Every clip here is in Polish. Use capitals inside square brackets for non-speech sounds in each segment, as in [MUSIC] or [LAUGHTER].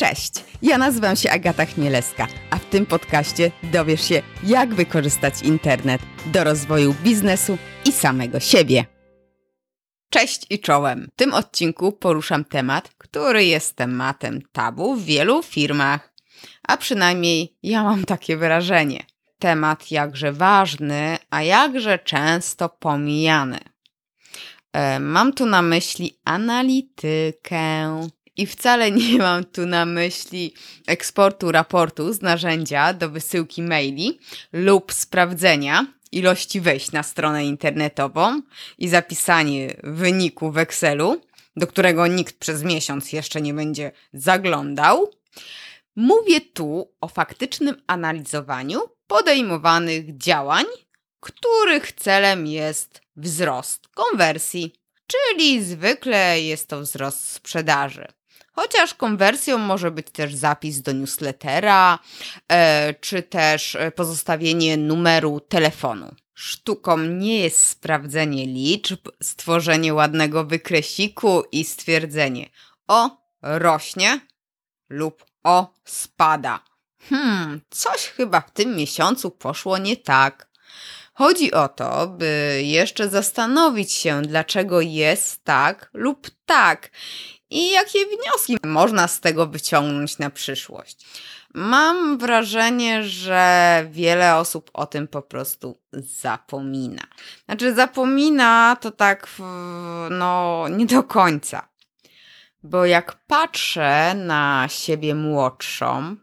Cześć, ja nazywam się Agata Chmielewska, a w tym podcaście dowiesz się, jak wykorzystać internet do rozwoju biznesu i samego siebie. Cześć i czołem! W tym odcinku poruszam temat, który jest tematem tabu w wielu firmach, a przynajmniej ja mam takie wrażenie. Temat jakże ważny, a jakże często pomijany. E, mam tu na myśli analitykę. I wcale [LAUGHS] nie mam tu na myśli eksportu raportu z narzędzia do wysyłki maili lub sprawdzenia ilości wejść na stronę internetową i zapisanie wyniku w Excelu, do którego nikt przez miesiąc jeszcze nie będzie zaglądał. Mówię tu o faktycznym analizowaniu podejmowanych działań, których celem jest wzrost konwersji, czyli zwykle jest to wzrost sprzedaży. Chociaż konwersją może być też zapis do newslettera, e, czy też e, pozostawienie numeru telefonu. Sztuką nie jest sprawdzenie liczb, stworzenie ładnego wykresiku i stwierdzenie o rośnie lub o spada. Hmm, coś chyba w tym miesiącu poszło nie tak. Chodzi o to, by jeszcze zastanowić się, dlaczego jest tak lub tak i jakie wnioski można z tego wyciągnąć na przyszłość. Mam wrażenie, że wiele osób o tym po prostu zapomina. Znaczy, zapomina to tak, no, nie do końca. Bo jak patrzę na siebie młodszą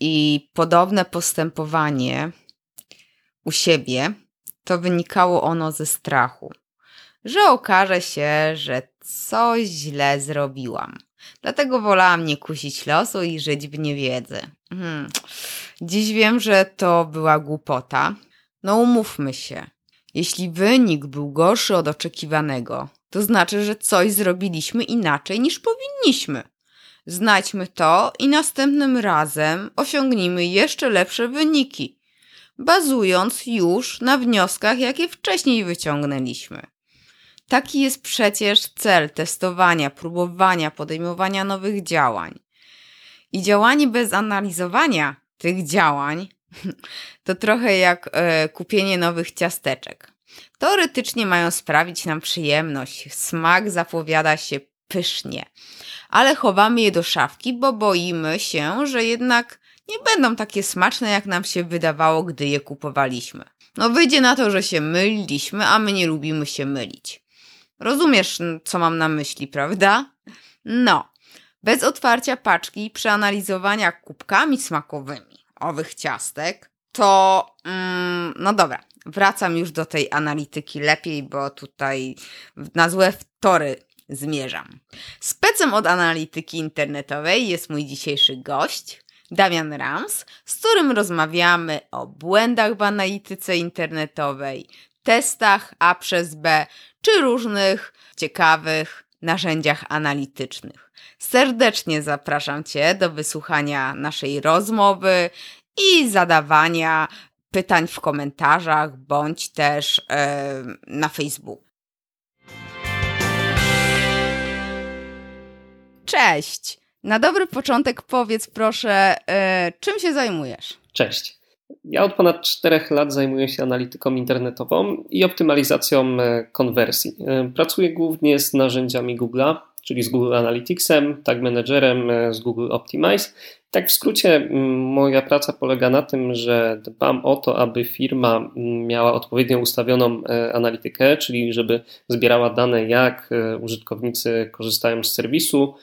i podobne postępowanie u siebie, to wynikało ono ze strachu że okaże się, że coś źle zrobiłam. Dlatego wolałam nie kusić losu i żyć w niewiedzy. Hmm. Dziś wiem, że to była głupota. No umówmy się. Jeśli wynik był gorszy od oczekiwanego, to znaczy, że coś zrobiliśmy inaczej niż powinniśmy. Znajdźmy to i następnym razem osiągnijmy jeszcze lepsze wyniki, bazując już na wnioskach, jakie wcześniej wyciągnęliśmy. Taki jest przecież cel testowania, próbowania, podejmowania nowych działań. I działanie bez analizowania tych działań [LAUGHS] to trochę jak e, kupienie nowych ciasteczek. Teoretycznie mają sprawić nam przyjemność, smak zapowiada się pysznie, ale chowamy je do szafki, bo boimy się, że jednak nie będą takie smaczne, jak nam się wydawało, gdy je kupowaliśmy. No wyjdzie na to, że się myliliśmy, a my nie lubimy się mylić. Rozumiesz, co mam na myśli, prawda? No, bez otwarcia paczki i przeanalizowania kubkami smakowymi owych ciastek, to mm, no dobra, wracam już do tej analityki lepiej, bo tutaj na złe tory zmierzam. Specem od analityki internetowej jest mój dzisiejszy gość, Damian Rams, z którym rozmawiamy o błędach w analityce internetowej, testach A przez B, czy różnych ciekawych narzędziach analitycznych. Serdecznie zapraszam Cię do wysłuchania naszej rozmowy i zadawania pytań w komentarzach bądź też yy, na Facebooku. Cześć! Na dobry początek powiedz proszę, yy, czym się zajmujesz? Cześć. Ja od ponad 4 lat zajmuję się analityką internetową i optymalizacją e, konwersji. E, pracuję głównie z narzędziami Google'a, czyli z Google Analyticsem, Tag Managerem, e, z Google Optimize. Tak w skrócie, moja praca polega na tym, że dbam o to, aby firma miała odpowiednio ustawioną analitykę, czyli żeby zbierała dane, jak użytkownicy korzystają z serwisu,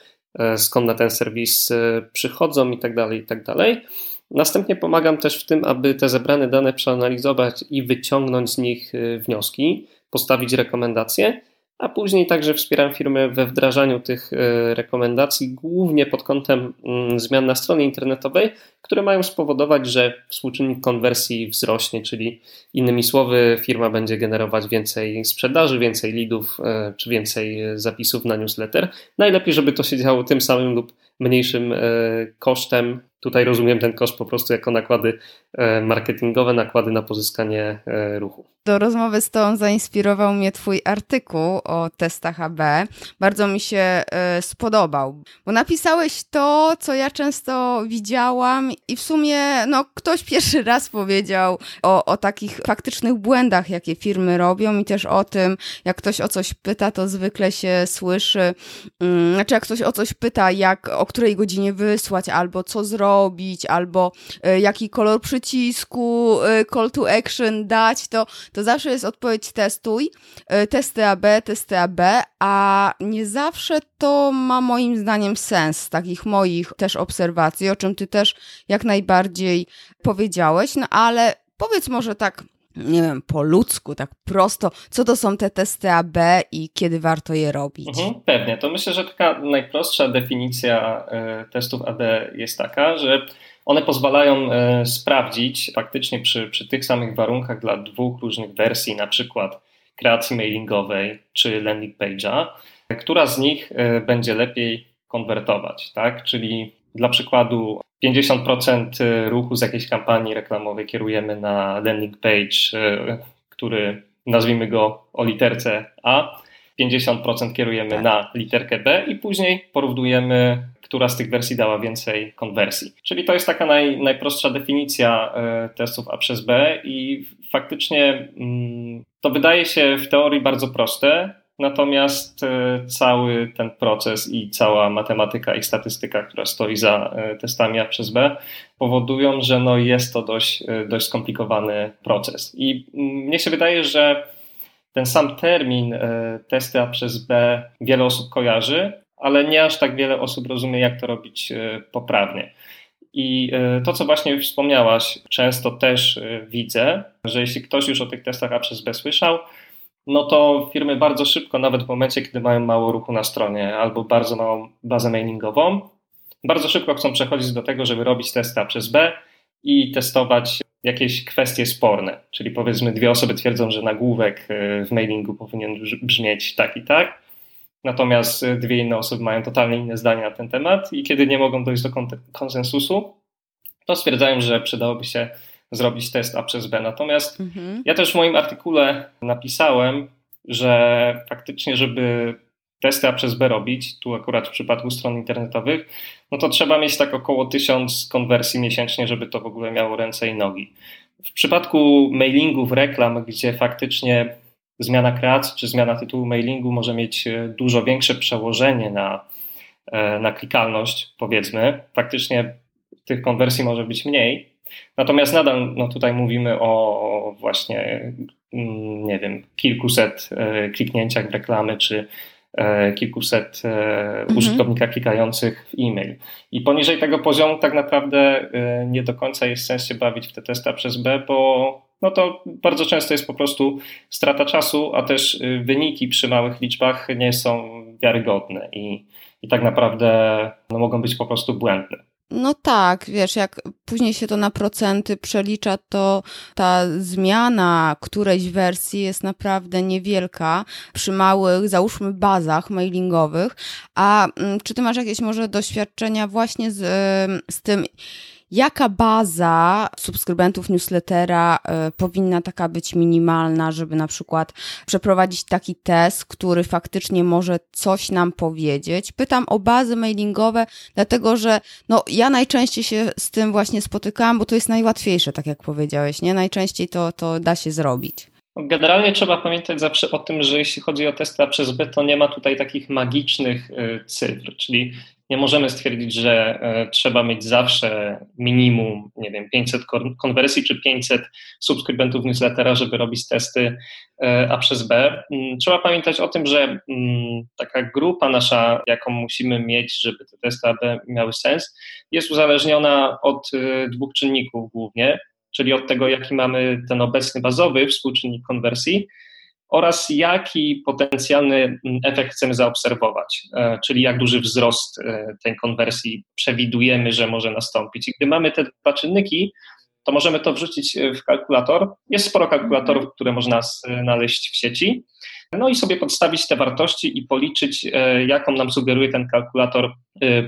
skąd na ten serwis przychodzą itd. Tak itd. Następnie pomagam też w tym, aby te zebrane dane przeanalizować i wyciągnąć z nich y, wnioski, postawić rekomendacje, a później także wspieram firmy we wdrażaniu tych y, rekomendacji, głównie pod kątem mm, zmian na stronie internetowej, które mają spowodować, że współczynnik konwersji wzrośnie, czyli innymi słowy, firma będzie generować więcej sprzedaży, więcej leadów y, czy więcej zapisów na newsletter. Najlepiej, żeby to się działo tym samym lub mniejszym kosztem Tutaj rozumiem ten koszt po prostu jako nakłady e, marketingowe, nakłady na pozyskanie e, ruchu. Do rozmowy z Tobą zainspirował mnie Twój artykuł o testach AB. Bardzo mi się y, spodobał, bo napisałeś to, co ja często widziałam, i w sumie no, ktoś pierwszy raz powiedział o, o takich faktycznych błędach, jakie firmy robią, i też o tym, jak ktoś o coś pyta, to zwykle się słyszy. Y, znaczy, jak ktoś o coś pyta, jak o której godzinie wysłać, albo co zrobić, albo y, jaki kolor przycisku, y, call to action dać, to to zawsze jest odpowiedź testuj, e, testy AB, testy AB, a nie zawsze to ma moim zdaniem sens takich moich też obserwacji, o czym ty też jak najbardziej powiedziałeś, no ale powiedz może tak nie wiem, po ludzku, tak prosto, co to są te testy AB i kiedy warto je robić? Mhm, pewnie. To myślę, że taka najprostsza definicja y, testów AB jest taka, że one pozwalają e, sprawdzić faktycznie przy, przy tych samych warunkach dla dwóch różnych wersji, na przykład kreacji mailingowej czy landing page'a, która z nich e, będzie lepiej konwertować, tak? Czyli dla przykładu 50% ruchu z jakiejś kampanii reklamowej kierujemy na landing page, e, który nazwijmy go o literce A, 50% kierujemy tak. na literkę B i później porównujemy która z tych wersji dała więcej konwersji. Czyli to jest taka naj, najprostsza definicja e, testów A przez B i faktycznie mm, to wydaje się w teorii bardzo proste, natomiast e, cały ten proces i cała matematyka i statystyka, która stoi za e, testami A przez B, powodują, że no jest to dość, dość skomplikowany proces. I mm, mnie się wydaje, że ten sam termin testy A przez B wiele osób kojarzy, ale nie aż tak wiele osób rozumie, jak to robić e, poprawnie. I e, to, co właśnie wspomniałaś, często też e, widzę, że jeśli ktoś już o tych testach A przez B słyszał, no to firmy bardzo szybko, nawet w momencie, kiedy mają mało ruchu na stronie albo bardzo małą bazę mailingową, bardzo szybko chcą przechodzić do tego, żeby robić testy A przez B i testować jakieś kwestie sporne. Czyli powiedzmy, dwie osoby twierdzą, że nagłówek w mailingu powinien brzmieć tak i tak, Natomiast y, dwie inne osoby mają totalnie inne zdania na ten temat i kiedy nie mogą dojść do konsensusu, to stwierdzają, że przydałoby się zrobić test A przez B. Natomiast mhm. ja też w moim artykule napisałem, że faktycznie, żeby testy A przez B robić, tu akurat w przypadku stron internetowych, no to trzeba mieć tak około tysiąc konwersji miesięcznie, żeby to w ogóle miało ręce i nogi. W przypadku mailingów, reklam, gdzie faktycznie zmiana kreacji czy zmiana tytułu mailingu może mieć e, dużo większe przełożenie na, e, na klikalność, powiedzmy. Faktycznie tych konwersji może być mniej. Natomiast nadal no tutaj mówimy o właśnie, mm, nie wiem, kilkuset e, kliknięciach w reklamy, czy kilkuset mhm. użytkownika klikających w e-mail. I poniżej tego poziomu tak naprawdę nie do końca jest sens się bawić w te testy przez B, bo no to bardzo często jest po prostu strata czasu, a też wyniki przy małych liczbach nie są wiarygodne i, i tak naprawdę no, mogą być po prostu błędne. No tak, wiesz, jak później się to na procenty przelicza, to ta zmiana którejś wersji jest naprawdę niewielka przy małych, załóżmy, bazach mailingowych. A mm, czy ty masz jakieś może doświadczenia właśnie z, z tym, Jaka baza subskrybentów newslettera y, powinna taka być minimalna, żeby na przykład przeprowadzić taki test, który faktycznie może coś nam powiedzieć? Pytam o bazy mailingowe, dlatego że no, ja najczęściej się z tym właśnie spotykałam, bo to jest najłatwiejsze, tak jak powiedziałeś, nie? Najczęściej to, to da się zrobić. Generalnie trzeba pamiętać zawsze o tym, że jeśli chodzi o testy A przez B, to nie ma tutaj takich magicznych y, cyfr, czyli nie możemy stwierdzić, że e, trzeba mieć zawsze minimum, nie wiem, 500 konwersji czy 500 subskrybentów newslettera, żeby robić testy e, A przez B. Mm, trzeba pamiętać o tym, że mm, taka grupa nasza, jaką musimy mieć, żeby te testy A B miały sens, jest uzależniona od e, dwóch czynników głównie, czyli od tego, jaki mamy ten obecny bazowy współczynnik konwersji oraz jaki potencjalny mm, efekt chcemy zaobserwować, e, czyli jak duży wzrost e, tej konwersji przewidujemy, że może nastąpić. I gdy mamy te dwa czynniki, to możemy to wrzucić e, w kalkulator. Jest sporo kalkulatorów, które można znaleźć w sieci. No i sobie podstawić te wartości i policzyć, jaką nam sugeruje ten kalkulator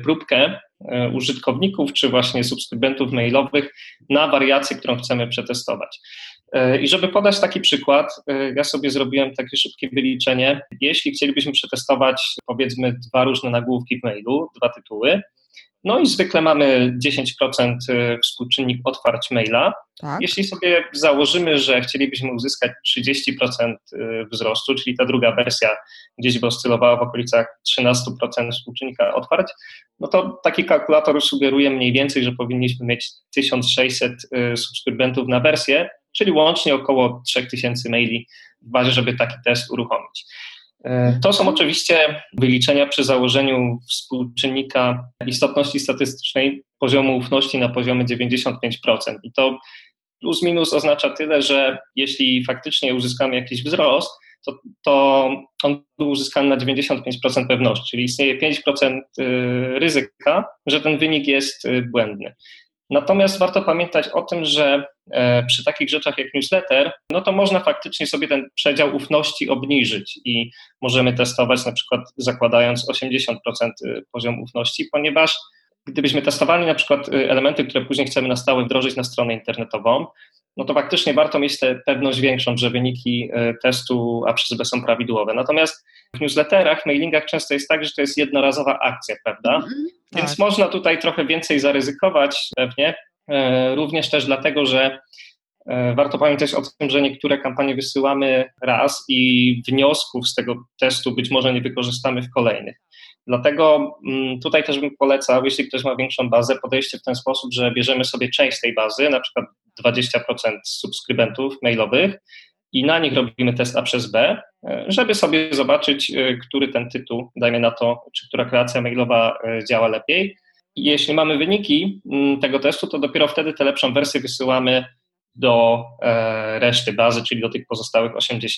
próbkę użytkowników czy właśnie subskrybentów mailowych na wariację, którą chcemy przetestować. I żeby podać taki przykład, ja sobie zrobiłem takie szybkie wyliczenie. Jeśli chcielibyśmy przetestować powiedzmy dwa różne nagłówki w mailu, dwa tytuły, no i zwykle mamy 10% y, współczynnik otwarć maila. Tak. Jeśli sobie założymy, że chcielibyśmy uzyskać 30% y, wzrostu, czyli ta druga wersja gdzieś by oscylowała w okolicach 13% współczynnika otwarć, no to taki kalkulator sugeruje mniej więcej, że powinniśmy mieć 1600 y, subskrybentów na wersję, czyli łącznie około 3000 maili w bazie, żeby taki test uruchomić. E, to są oczywiście wyliczenia przy założeniu współczynnika istotności statystycznej poziomu ufności na poziomie 95%. I to plus minus oznacza tyle, że jeśli faktycznie uzyskamy jakiś wzrost, to, to on był uzyskany na 95% pewności, czyli istnieje 5% y, ryzyka, że ten wynik jest y, błędny. Natomiast warto pamiętać o tym, że przy takich rzeczach jak newsletter, no to można faktycznie sobie ten przedział ufności obniżyć i możemy testować na przykład zakładając 80% y, poziom ufności, ponieważ gdybyśmy testowali na przykład y, elementy, które później chcemy na stałe wdrożyć na stronę internetową, no to faktycznie warto mieć tę pewność większą, że wyniki y, testu A przez B są prawidłowe. Natomiast w newsletterach, mailingach często jest tak, że to jest jednorazowa akcja, prawda? Mm -hmm. Więc tak. można tutaj trochę więcej zaryzykować pewnie, e, również też dlatego, że e, warto pamiętać o tym, że niektóre kampanie wysyłamy raz i wniosków z tego testu być może nie wykorzystamy w kolejnych. Dlatego mm, tutaj też bym polecał, jeśli ktoś ma większą bazę, podejście w ten sposób, że bierzemy sobie część tej bazy, na przykład 20% subskrybentów mailowych i na nich robimy test A przez B, e, żeby sobie zobaczyć, e, który ten tytuł, dajmy na to, czy która kreacja mailowa e, działa lepiej. Jeśli mamy wyniki mm, tego testu, to dopiero wtedy tę lepszą wersję wysyłamy do reszty bazy, czyli do tych pozostałych 80%.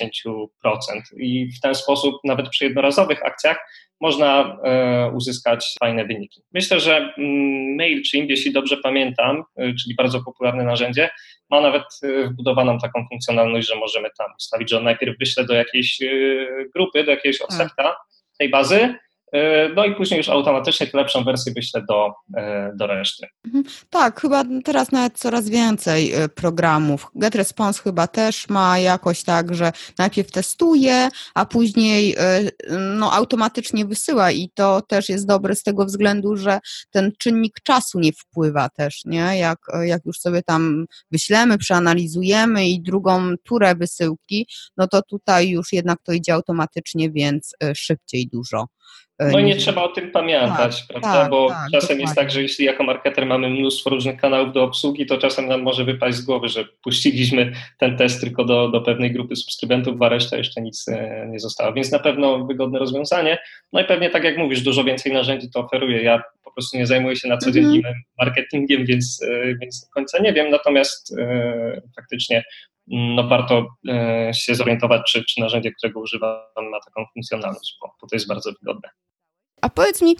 I w ten sposób, nawet przy jednorazowych akcjach, można e, uzyskać fajne wyniki. Myślę, że mm, MailChimp, jeśli dobrze pamiętam, e, czyli bardzo popularne narzędzie, ma nawet e, wbudowaną taką funkcjonalność, że możemy tam ustawić, że on najpierw wyśle do jakiejś grupy, do jakiegoś tak. odsetka tej bazy, E, no i później już automatycznie lepszą wersję wyślę do, e, do reszty. Mhm. Tak, chyba teraz nawet coraz więcej e, programów. GetResponse chyba też ma jakoś tak, że najpierw testuje, a później no, automatycznie wysyła i to też jest dobre z tego względu, że ten czynnik czasu nie wpływa też, nie? Jak, jak już sobie tam wyślemy, przeanalizujemy i drugą turę wysyłki, no to tutaj już jednak to idzie automatycznie, więc szybciej dużo. E, no i nie trzeba o tym pamiętać, tak, prawda? Tak, Bo tak, czasem dokładnie. jest tak, że jeśli jako marketer mamy mnóstwo różnych kanałów do obsługi, to czasem nam może wypaść z głowy, że puściliśmy ten test tylko do, do pewnej grupy subskrybentów, a reszta jeszcze nic e, nie została. Więc na pewno wygodne rozwiązanie. No i pewnie tak jak mówisz, dużo więcej narzędzi to oferuje. Ja po prostu nie zajmuję się na co dzień mm marketingiem, więc, e, więc do końca nie wiem. Natomiast e, faktycznie no warto e, się zorientować, czy, czy narzędzie, którego używam, ma taką funkcjonalność, bo, bo to jest bardzo wygodne. A powiedz mi,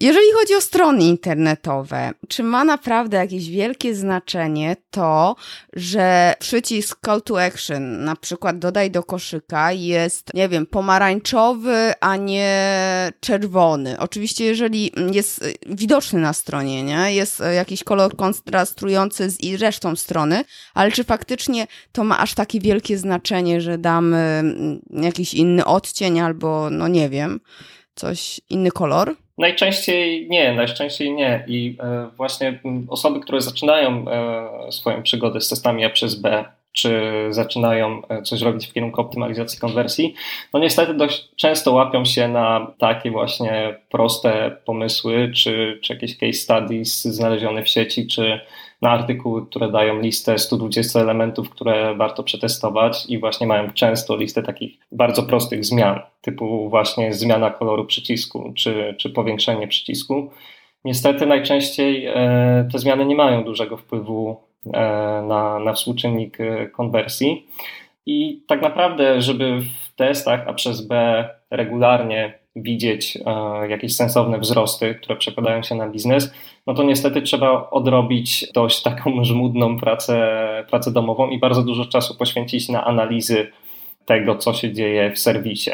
jeżeli chodzi o strony internetowe, czy ma naprawdę jakieś wielkie znaczenie to, że przycisk call to action, na przykład dodaj do koszyka, jest, nie wiem, pomarańczowy, a nie czerwony? Oczywiście, jeżeli jest widoczny na stronie, nie? Jest jakiś kolor kontrastujący z resztą strony, ale czy faktycznie to ma aż takie wielkie znaczenie, że damy jakiś inny odcień albo, no nie wiem, coś, inny kolor? Najczęściej nie, najczęściej nie. I e, właśnie osoby, które zaczynają e, swoją przygodę z testami A przez B, czy zaczynają e, coś robić w kierunku optymalizacji konwersji, no niestety dość często łapią się na takie właśnie proste pomysły, czy, czy jakieś case studies znalezione w sieci, czy na artykuły, które dają listę 120 elementów, które warto przetestować i właśnie mają często listę takich bardzo prostych zmian, typu właśnie zmiana koloru przycisku czy, czy powiększenie przycisku. Niestety najczęściej e, te zmiany nie mają dużego wpływu na, na współczynnik e, konwersji. I tak naprawdę, żeby w testach A przez B regularnie widzieć e, jakieś sensowne wzrosty, które przekładają się na biznes, no to niestety trzeba odrobić dość taką [LAUGHS] żmudną pracę, pracę domową i bardzo dużo czasu poświęcić na analizy tego, co się dzieje w serwisie.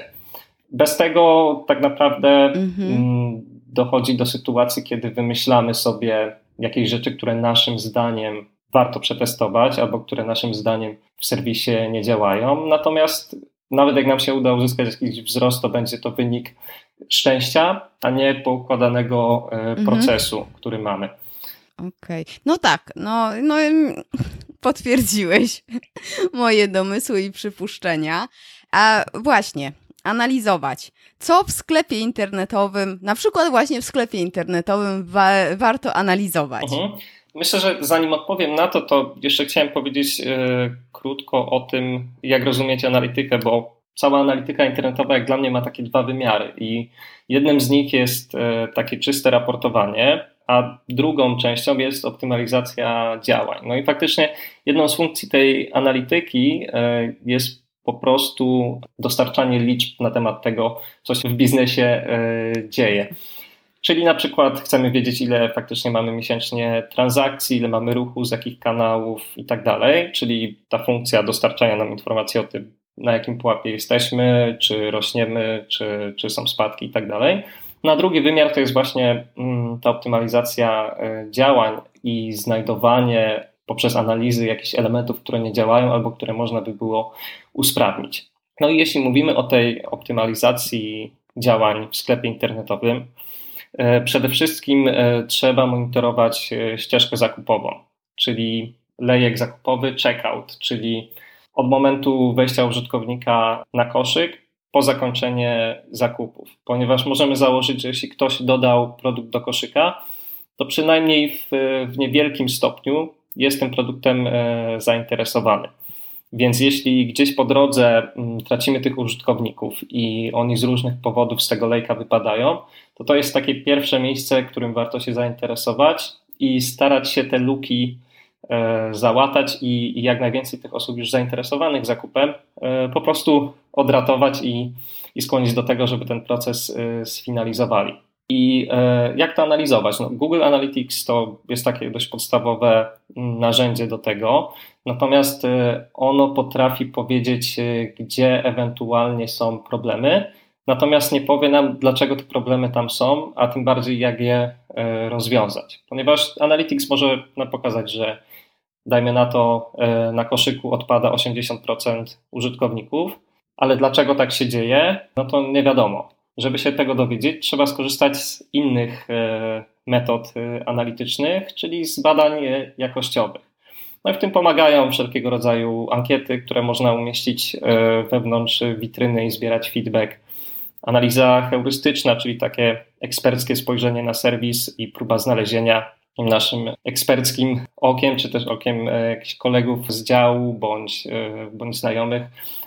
Bez tego tak naprawdę mhm. Mm, dochodzi do sytuacji, kiedy wymyślamy sobie jakieś rzeczy, które naszym zdaniem warto przetestować, albo które naszym zdaniem w serwisie nie działają. Natomiast nawet jak nam się uda uzyskać jakiś wzrost, to będzie to wynik szczęścia, a nie poukładanego e, mhm. procesu, który mamy. Okej, okay. no tak, no, no potwierdziłeś [LAUGHS] moje domysły i przypuszczenia. A właśnie, analizować, co w sklepie internetowym, na przykład właśnie w sklepie internetowym wa warto analizować. Mhm. Myślę, że zanim odpowiem na to, to jeszcze chciałem powiedzieć e, krótko o tym, jak rozumieć analitykę, bo cała analityka internetowa, jak dla mnie, ma takie dwa wymiary. I jednym z nich jest e, takie czyste raportowanie, a drugą częścią jest optymalizacja działań. No i faktycznie jedną z funkcji tej analityki e, jest po prostu dostarczanie liczb na temat tego, co się w biznesie dzieje. Czyli na przykład chcemy wiedzieć, ile faktycznie mamy miesięcznie transakcji, ile mamy ruchu, z jakich kanałów i tak dalej. Czyli ta funkcja dostarczania nam informacji o tym, na jakim pułapie jesteśmy, czy rośniemy, czy, czy są spadki i tak dalej. Na drugi wymiar to jest właśnie mm, ta optymalizacja e, działań i znajdowanie poprzez analizy jakichś elementów, które nie działają albo które można by było usprawnić. No i jeśli mówimy o tej optymalizacji działań w sklepie internetowym, przede wszystkim e, trzeba monitorować ścieżkę zakupową, czyli lejek zakupowy, checkout, czyli od momentu wejścia użytkownika na koszyk po zakończenie zakupów, ponieważ możemy założyć, że jeśli ktoś dodał produkt do koszyka, to przynajmniej w, w niewielkim stopniu jest tym produktem e, zainteresowany. Więc jeśli gdzieś po drodze m, tracimy tych użytkowników i oni z różnych powodów z tego lejka wypadają, to to jest takie pierwsze miejsce, którym warto się zainteresować i starać się te luki E, załatać i, jak najwięcej tych osób już zainteresowanych zakupem e, po prostu odratować i, i skłonić do tego, żeby ten proces e, sfinalizowali. I jak to analizować? No, Google Analytics to jest takie dość podstawowe narzędzie do tego, natomiast ono potrafi powiedzieć, gdzie ewentualnie są problemy, natomiast nie powie nam, dlaczego te problemy tam są, a tym bardziej jak je rozwiązać. Ponieważ Analytics może nam pokazać, że dajmy na to, na koszyku odpada 80% użytkowników, ale dlaczego tak się dzieje, no to nie wiadomo. Żeby się tego dowiedzieć, trzeba skorzystać z innych metod analitycznych, czyli z badań jakościowych. No i w tym pomagają wszelkiego rodzaju ankiety, które można umieścić wewnątrz witryny i zbierać feedback. Analiza heurystyczna, czyli takie eksperckie spojrzenie na serwis i próba znalezienia naszym eksperckim okiem, czy też okiem e, jakichś kolegów z działu bądź, e, bądź znajomych,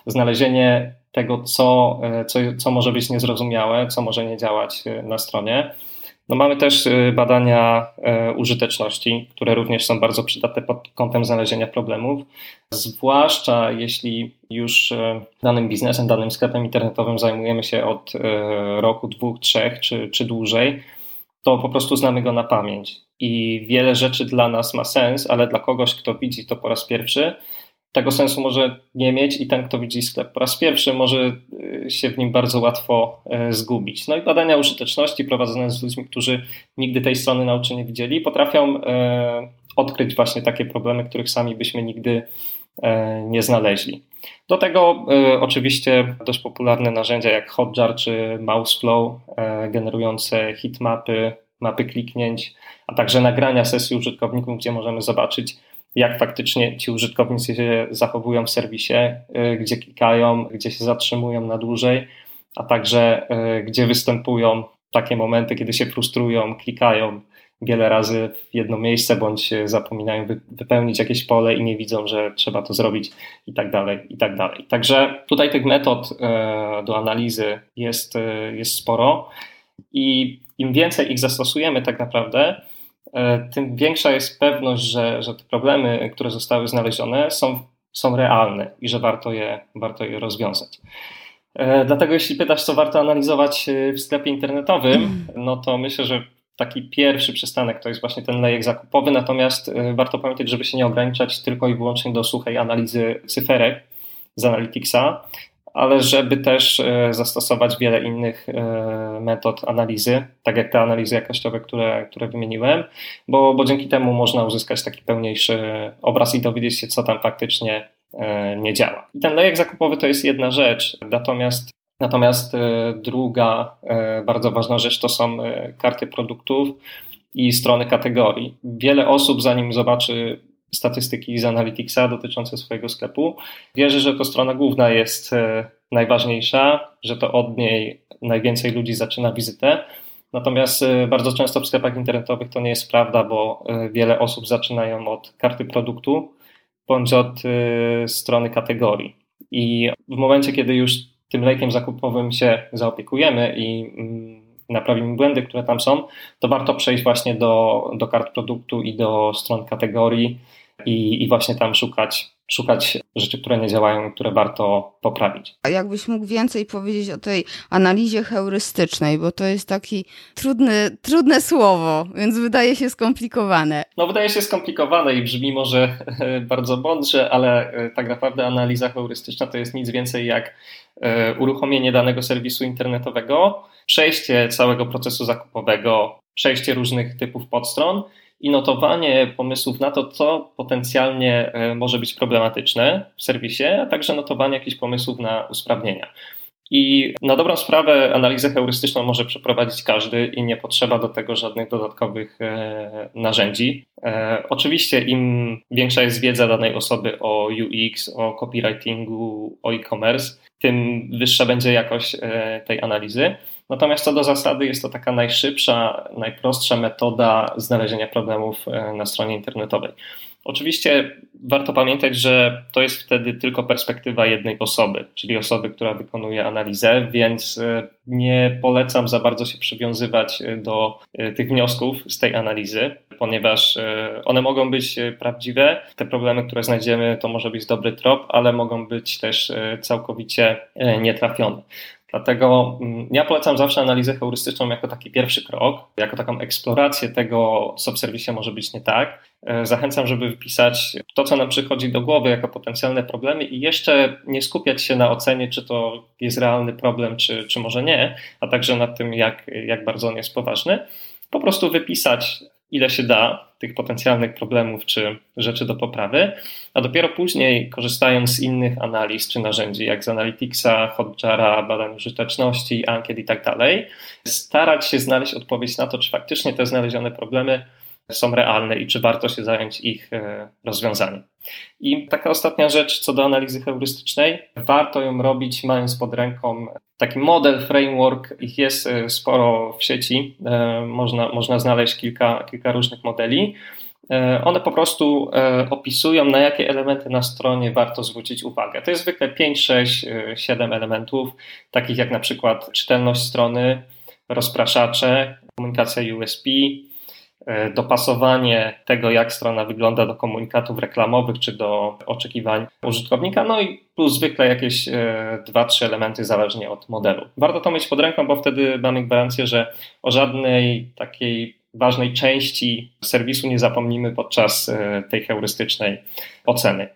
znalezienie tego, co, e, co, co może być niezrozumiałe, co może nie działać na stronie. No mamy też badania użyteczności, które również są bardzo przydatne pod kątem znalezienia problemów, zwłaszcza jeśli już danym biznesem, danym sklepem internetowym zajmujemy się od roku, dwóch, trzech czy, czy dłużej, to po prostu znamy go na pamięć. I wiele rzeczy dla nas ma sens, ale dla kogoś, kto widzi to po raz pierwszy, tego sensu może nie mieć i ten, kto widzi sklep po raz pierwszy, może y, się w nim bardzo łatwo e, zgubić. No i badania użyteczności prowadzone z ludźmi, którzy nigdy tej strony na oczy nie widzieli, potrafią e, odkryć właśnie takie problemy, których sami byśmy nigdy nie znaleźli. Do tego oczywiście dość popularne narzędzia jak Hotjar czy Mouseflow, generujące hitmapy, mapy kliknięć, a także nagrania sesji użytkowników, gdzie możemy zobaczyć, jak faktycznie ci użytkownicy się zachowują w serwisie, y, gdzie klikają, gdzie się zatrzymują na dłużej, a także y, gdzie występują takie momenty, kiedy się frustrują, klikają wiele razy w jedno miejsce, bądź zapominają wypełnić jakieś pole i nie widzą, że trzeba to zrobić i tak dalej, i tak dalej. Także tutaj tych metod y, do analizy jest, jest sporo i im więcej ich zastosujemy tak naprawdę, tym większa jest pewność, że, że te problemy, które zostały znalezione, są, są realne i że warto je, warto je rozwiązać. E, dlatego, jeśli pytasz, co warto analizować e, w sklepie internetowym, no to myślę, że taki pierwszy przystanek to jest właśnie ten lejek zakupowy, natomiast warto pamiętać, żeby się nie ograniczać tylko i wyłącznie do suchej analizy cyferek z Analyticsa, ale żeby też zastosować wiele innych metod analizy, tak jak te analizy jakościowe, które, które wymieniłem, bo, bo dzięki temu można uzyskać taki pełniejszy obraz i dowiedzieć się, co tam faktycznie nie działa. Ten lejek zakupowy to jest jedna rzecz, natomiast Natomiast e, druga e, bardzo ważna rzecz to są e, karty produktów i strony kategorii. Wiele osób, zanim zobaczy statystyki z Analyticsa dotyczące swojego sklepu, wierzy, że to strona główna jest najważniejsza, że to od niej najwięcej ludzi zaczyna wizytę. Natomiast bardzo często w sklepach internetowych to nie jest prawda, bo wiele osób zaczynają od karty produktu bądź od strony kategorii. I w momencie, kiedy już tym lejkiem zakupowym się zaopiekujemy i mm, naprawimy błędy, które tam są, to warto przejść właśnie do, do kart produktu i do stron kategorii i, i właśnie tam szukać, szukać rzeczy, które nie działają, które warto poprawić. A jakbyś mógł więcej powiedzieć o tej analizie heurystycznej, bo to jest taki trudny, trudne słowo, więc wydaje się skomplikowane. No wydaje się skomplikowane i brzmi może [LAUGHS] bardzo mądrze, ale e, tak naprawdę analiza heurystyczna to jest nic więcej jak E, uruchomienie danego serwisu internetowego, przejście całego procesu zakupowego, przejście różnych typów podstron i notowanie pomysłów na to, co potencjalnie e, może być problematyczne w serwisie, a także notowanie jakichś pomysłów na usprawnienia. I na dobrą sprawę analizę heurystyczną może przeprowadzić każdy i nie potrzeba do tego żadnych dodatkowych e, narzędzi. E, oczywiście im większa jest wiedza danej osoby o UX, o copywritingu, o e-commerce, tym wyższa będzie jakość e, tej analizy. Natomiast co do zasady jest to taka najszybsza, najprostsza metoda znalezienia problemów na stronie internetowej. Oczywiście warto pamiętać, że to jest wtedy tylko perspektywa jednej osoby, czyli osoby, która wykonuje analizę, więc e, nie polecam za bardzo się przywiązywać e, do e, tych wniosków z tej analizy, ponieważ one mogą być prawdziwe. Te problemy, które znajdziemy, to może być dobry trop, ale mogą być też całkowicie nietrafione. Dlatego mm, ja polecam zawsze analizę heurystyczną jako taki pierwszy krok, jako taką eksplorację tego, co w serwisie może być nie tak. E, zachęcam, żeby wypisać to, co nam przychodzi do głowy jako potencjalne problemy i jeszcze nie skupiać się na ocenie, czy to jest realny problem, czy, czy może nie, a także nad tym, jak, jak bardzo on jest poważny. Po prostu wypisać ile się da tych potencjalnych problemów czy rzeczy do poprawy, a dopiero później, korzystając z innych analiz czy narzędzi, jak z Analyticsa, Hotjara, badań użyteczności, ankiet i tak dalej, starać się znaleźć odpowiedź na to, czy faktycznie te znalezione problemy są realne i czy warto się zająć ich e, rozwiązaniem. I taka ostatnia rzecz co do analizy heurystycznej. Warto ją robić mając pod ręką taki model, framework. Ich jest e, sporo w sieci. E, można, można znaleźć kilka, kilka różnych modeli. One po prostu opisują, na jakie elementy na stronie warto zwrócić uwagę. To jest zwykle 5, 6, 7 elementów, takich jak na przykład czytelność strony, rozpraszacze, komunikacja USB, E, dopasowanie tego, jak strona wygląda do komunikatów reklamowych czy do oczekiwań użytkownika, no i plus zwykle jakieś e, dwa, trzy elementy zależnie od modelu. Warto to mieć pod ręką, bo wtedy mamy gwarancję, że o żadnej takiej ważnej części serwisu nie zapomnimy podczas e, tej heurystycznej oceny.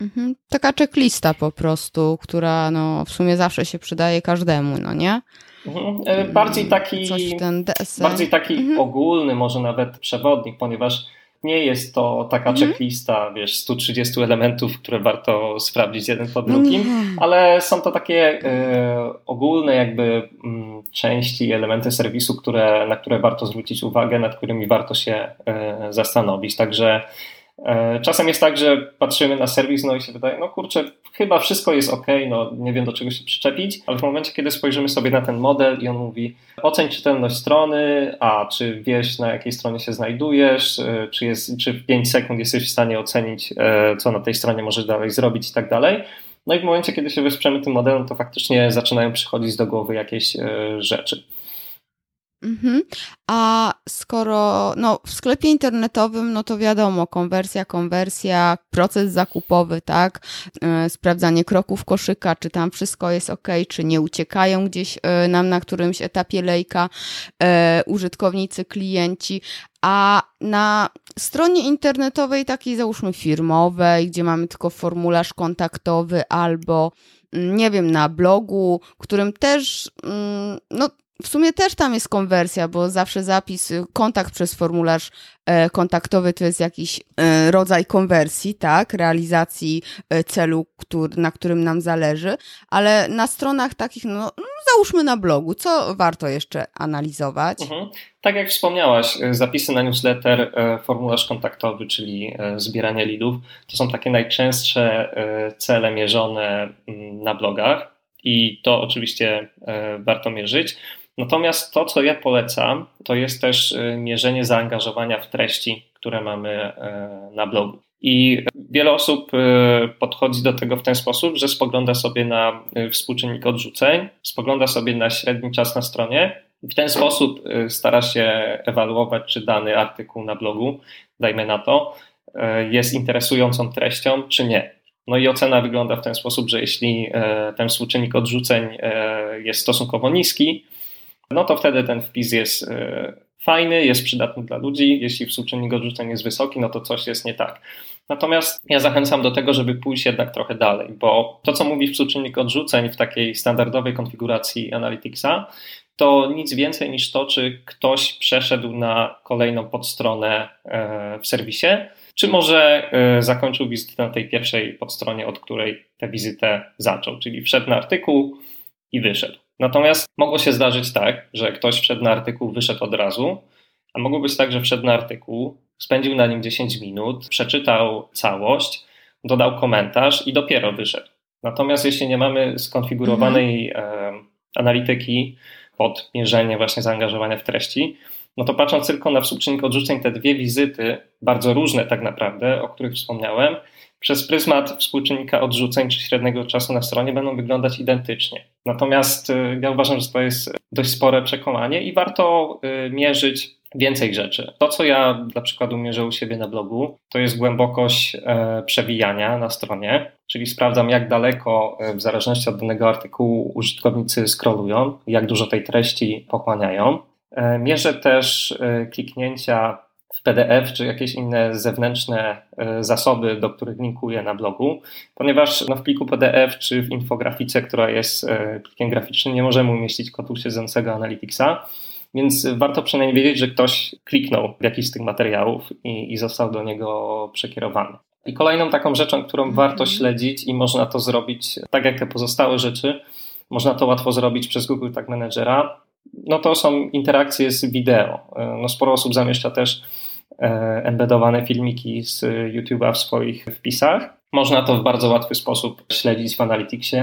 Mhm. Taka checklista po prostu, która no, w sumie zawsze się przydaje każdemu, no nie? Mhm. E, bardziej taki, bardziej taki mhm. ogólny, może nawet przewodnik, ponieważ nie jest to taka mhm. checklista, wiesz, 130 elementów, które warto sprawdzić jeden po drugim, mhm. ale są to takie e, ogólne jakby m, mm, części, elementy serwisu, które, na które warto zwrócić uwagę, nad którymi warto się e, zastanowić. Także czasem jest tak, że patrzymy na serwis no i się wydaje, no kurczę, chyba wszystko jest ok, no nie wiem do czego się przyczepić, ale w momencie, kiedy spojrzymy sobie na ten model i on mówi, oceń czytelność strony, a czy wiesz na jakiej stronie się znajdujesz, e, czy, jest, czy w 5 sekund jesteś w stanie ocenić, e, co na tej stronie możesz dalej zrobić i tak dalej. No i w momencie, kiedy się wesprzemy tym modelem, to faktycznie zaczynają przychodzić do głowy jakieś rzeczy. Mhm. A skoro no, w sklepie internetowym, no to wiadomo, konwersja, konwersja, proces zakupowy, tak? E, sprawdzanie kroków koszyka, czy tam wszystko jest ok, czy nie uciekają gdzieś e, nam na którymś etapie lejka e, użytkownicy, klienci. A na stronie internetowej takiej załóżmy firmowej, gdzie mamy tylko formularz kontaktowy albo mm, nie wiem, na blogu, którym też, mm, no w sumie też tam jest konwersja, bo zawsze zapis, y, kontakt przez formularz e, kontaktowy to jest jakiś e, rodzaj konwersji, tak, realizacji e, celu, który, na którym nam zależy, ale na stronach takich, no, no załóżmy na blogu, co warto jeszcze analizować? Mhm. Tak jak wspomniałaś, zapisy na newsletter, formularz kontaktowy, czyli zbieranie lidów, to są takie najczęstsze cele mierzone mm, na blogach i to oczywiście warto mierzyć. Natomiast to, co ja polecam, to jest też y, mierzenie zaangażowania w treści, które mamy y, na blogu. I wiele osób y, podchodzi do tego w ten sposób, że spogląda sobie na współczynnik odrzuceń, spogląda sobie na średni czas na stronie w ten sposób stara się ewaluować, czy dany artykuł na blogu, dajmy na to, jest interesującą treścią, czy nie. No i ocena wygląda w ten sposób, że jeśli ten współczynnik odrzuceń jest stosunkowo niski, no to wtedy ten wpis jest e, fajny, jest przydatny dla ludzi. Jeśli współczynnik odrzuceń jest wysoki, no to coś jest nie tak. Natomiast ja zachęcam do tego, żeby pójść jednak trochę dalej, bo to, co mówi współczynnik odrzuceń w takiej standardowej konfiguracji Analyticsa, to nic więcej niż to, czy ktoś przeszedł na kolejną podstronę e, w serwisie, czy może e, zakończył wizytę na tej pierwszej podstronie, od której tę wizytę zaczął, czyli wszedł na artykuł i wyszedł. Natomiast mogło się zdarzyć tak, że ktoś wszedł na artykuł, wyszedł od razu, a mogło być tak, że wszedł na artykuł, spędził na nim 10 minut, przeczytał całość, dodał komentarz i dopiero wyszedł. Natomiast jeśli nie mamy skonfigurowanej mhm. analityki pod mierzenie właśnie zaangażowania w treści, no to patrząc tylko na współczynnik odrzuceń, te dwie wizyty, bardzo różne tak naprawdę, o których wspomniałem, przez pryzmat współczynnika odrzuceń czy średniego czasu na stronie będą wyglądać identycznie. Natomiast y, ja uważam, że to jest dość spore przekonanie i warto y, mierzyć więcej rzeczy. To, co ja dla przykładu mierzę u siebie na blogu, to jest głębokość e, przewijania na stronie, czyli sprawdzam, jak daleko e, w zależności od danego artykułu użytkownicy scrollują, jak dużo tej treści pochłaniają. E, mierzę też kliknięcia w PDF czy jakieś inne zewnętrzne e, zasoby, do których linkuję na blogu, ponieważ no, w pliku PDF czy w infografice, która jest e, plikiem graficznym, nie możemy umieścić kodu siedzącego Analyticsa. Więc warto przynajmniej wiedzieć, że ktoś kliknął w jakiś z tych materiałów i, i został do niego przekierowany. I kolejną taką rzeczą, którą mm -hmm. warto śledzić i można to zrobić, tak jak te pozostałe rzeczy, można to łatwo zrobić przez Google Tag Managera, no to są interakcje z wideo. E, no sporo osób zamieszcza też embedowane filmiki z YouTube'a w swoich wpisach. Można to w bardzo łatwy sposób śledzić w Analyticsie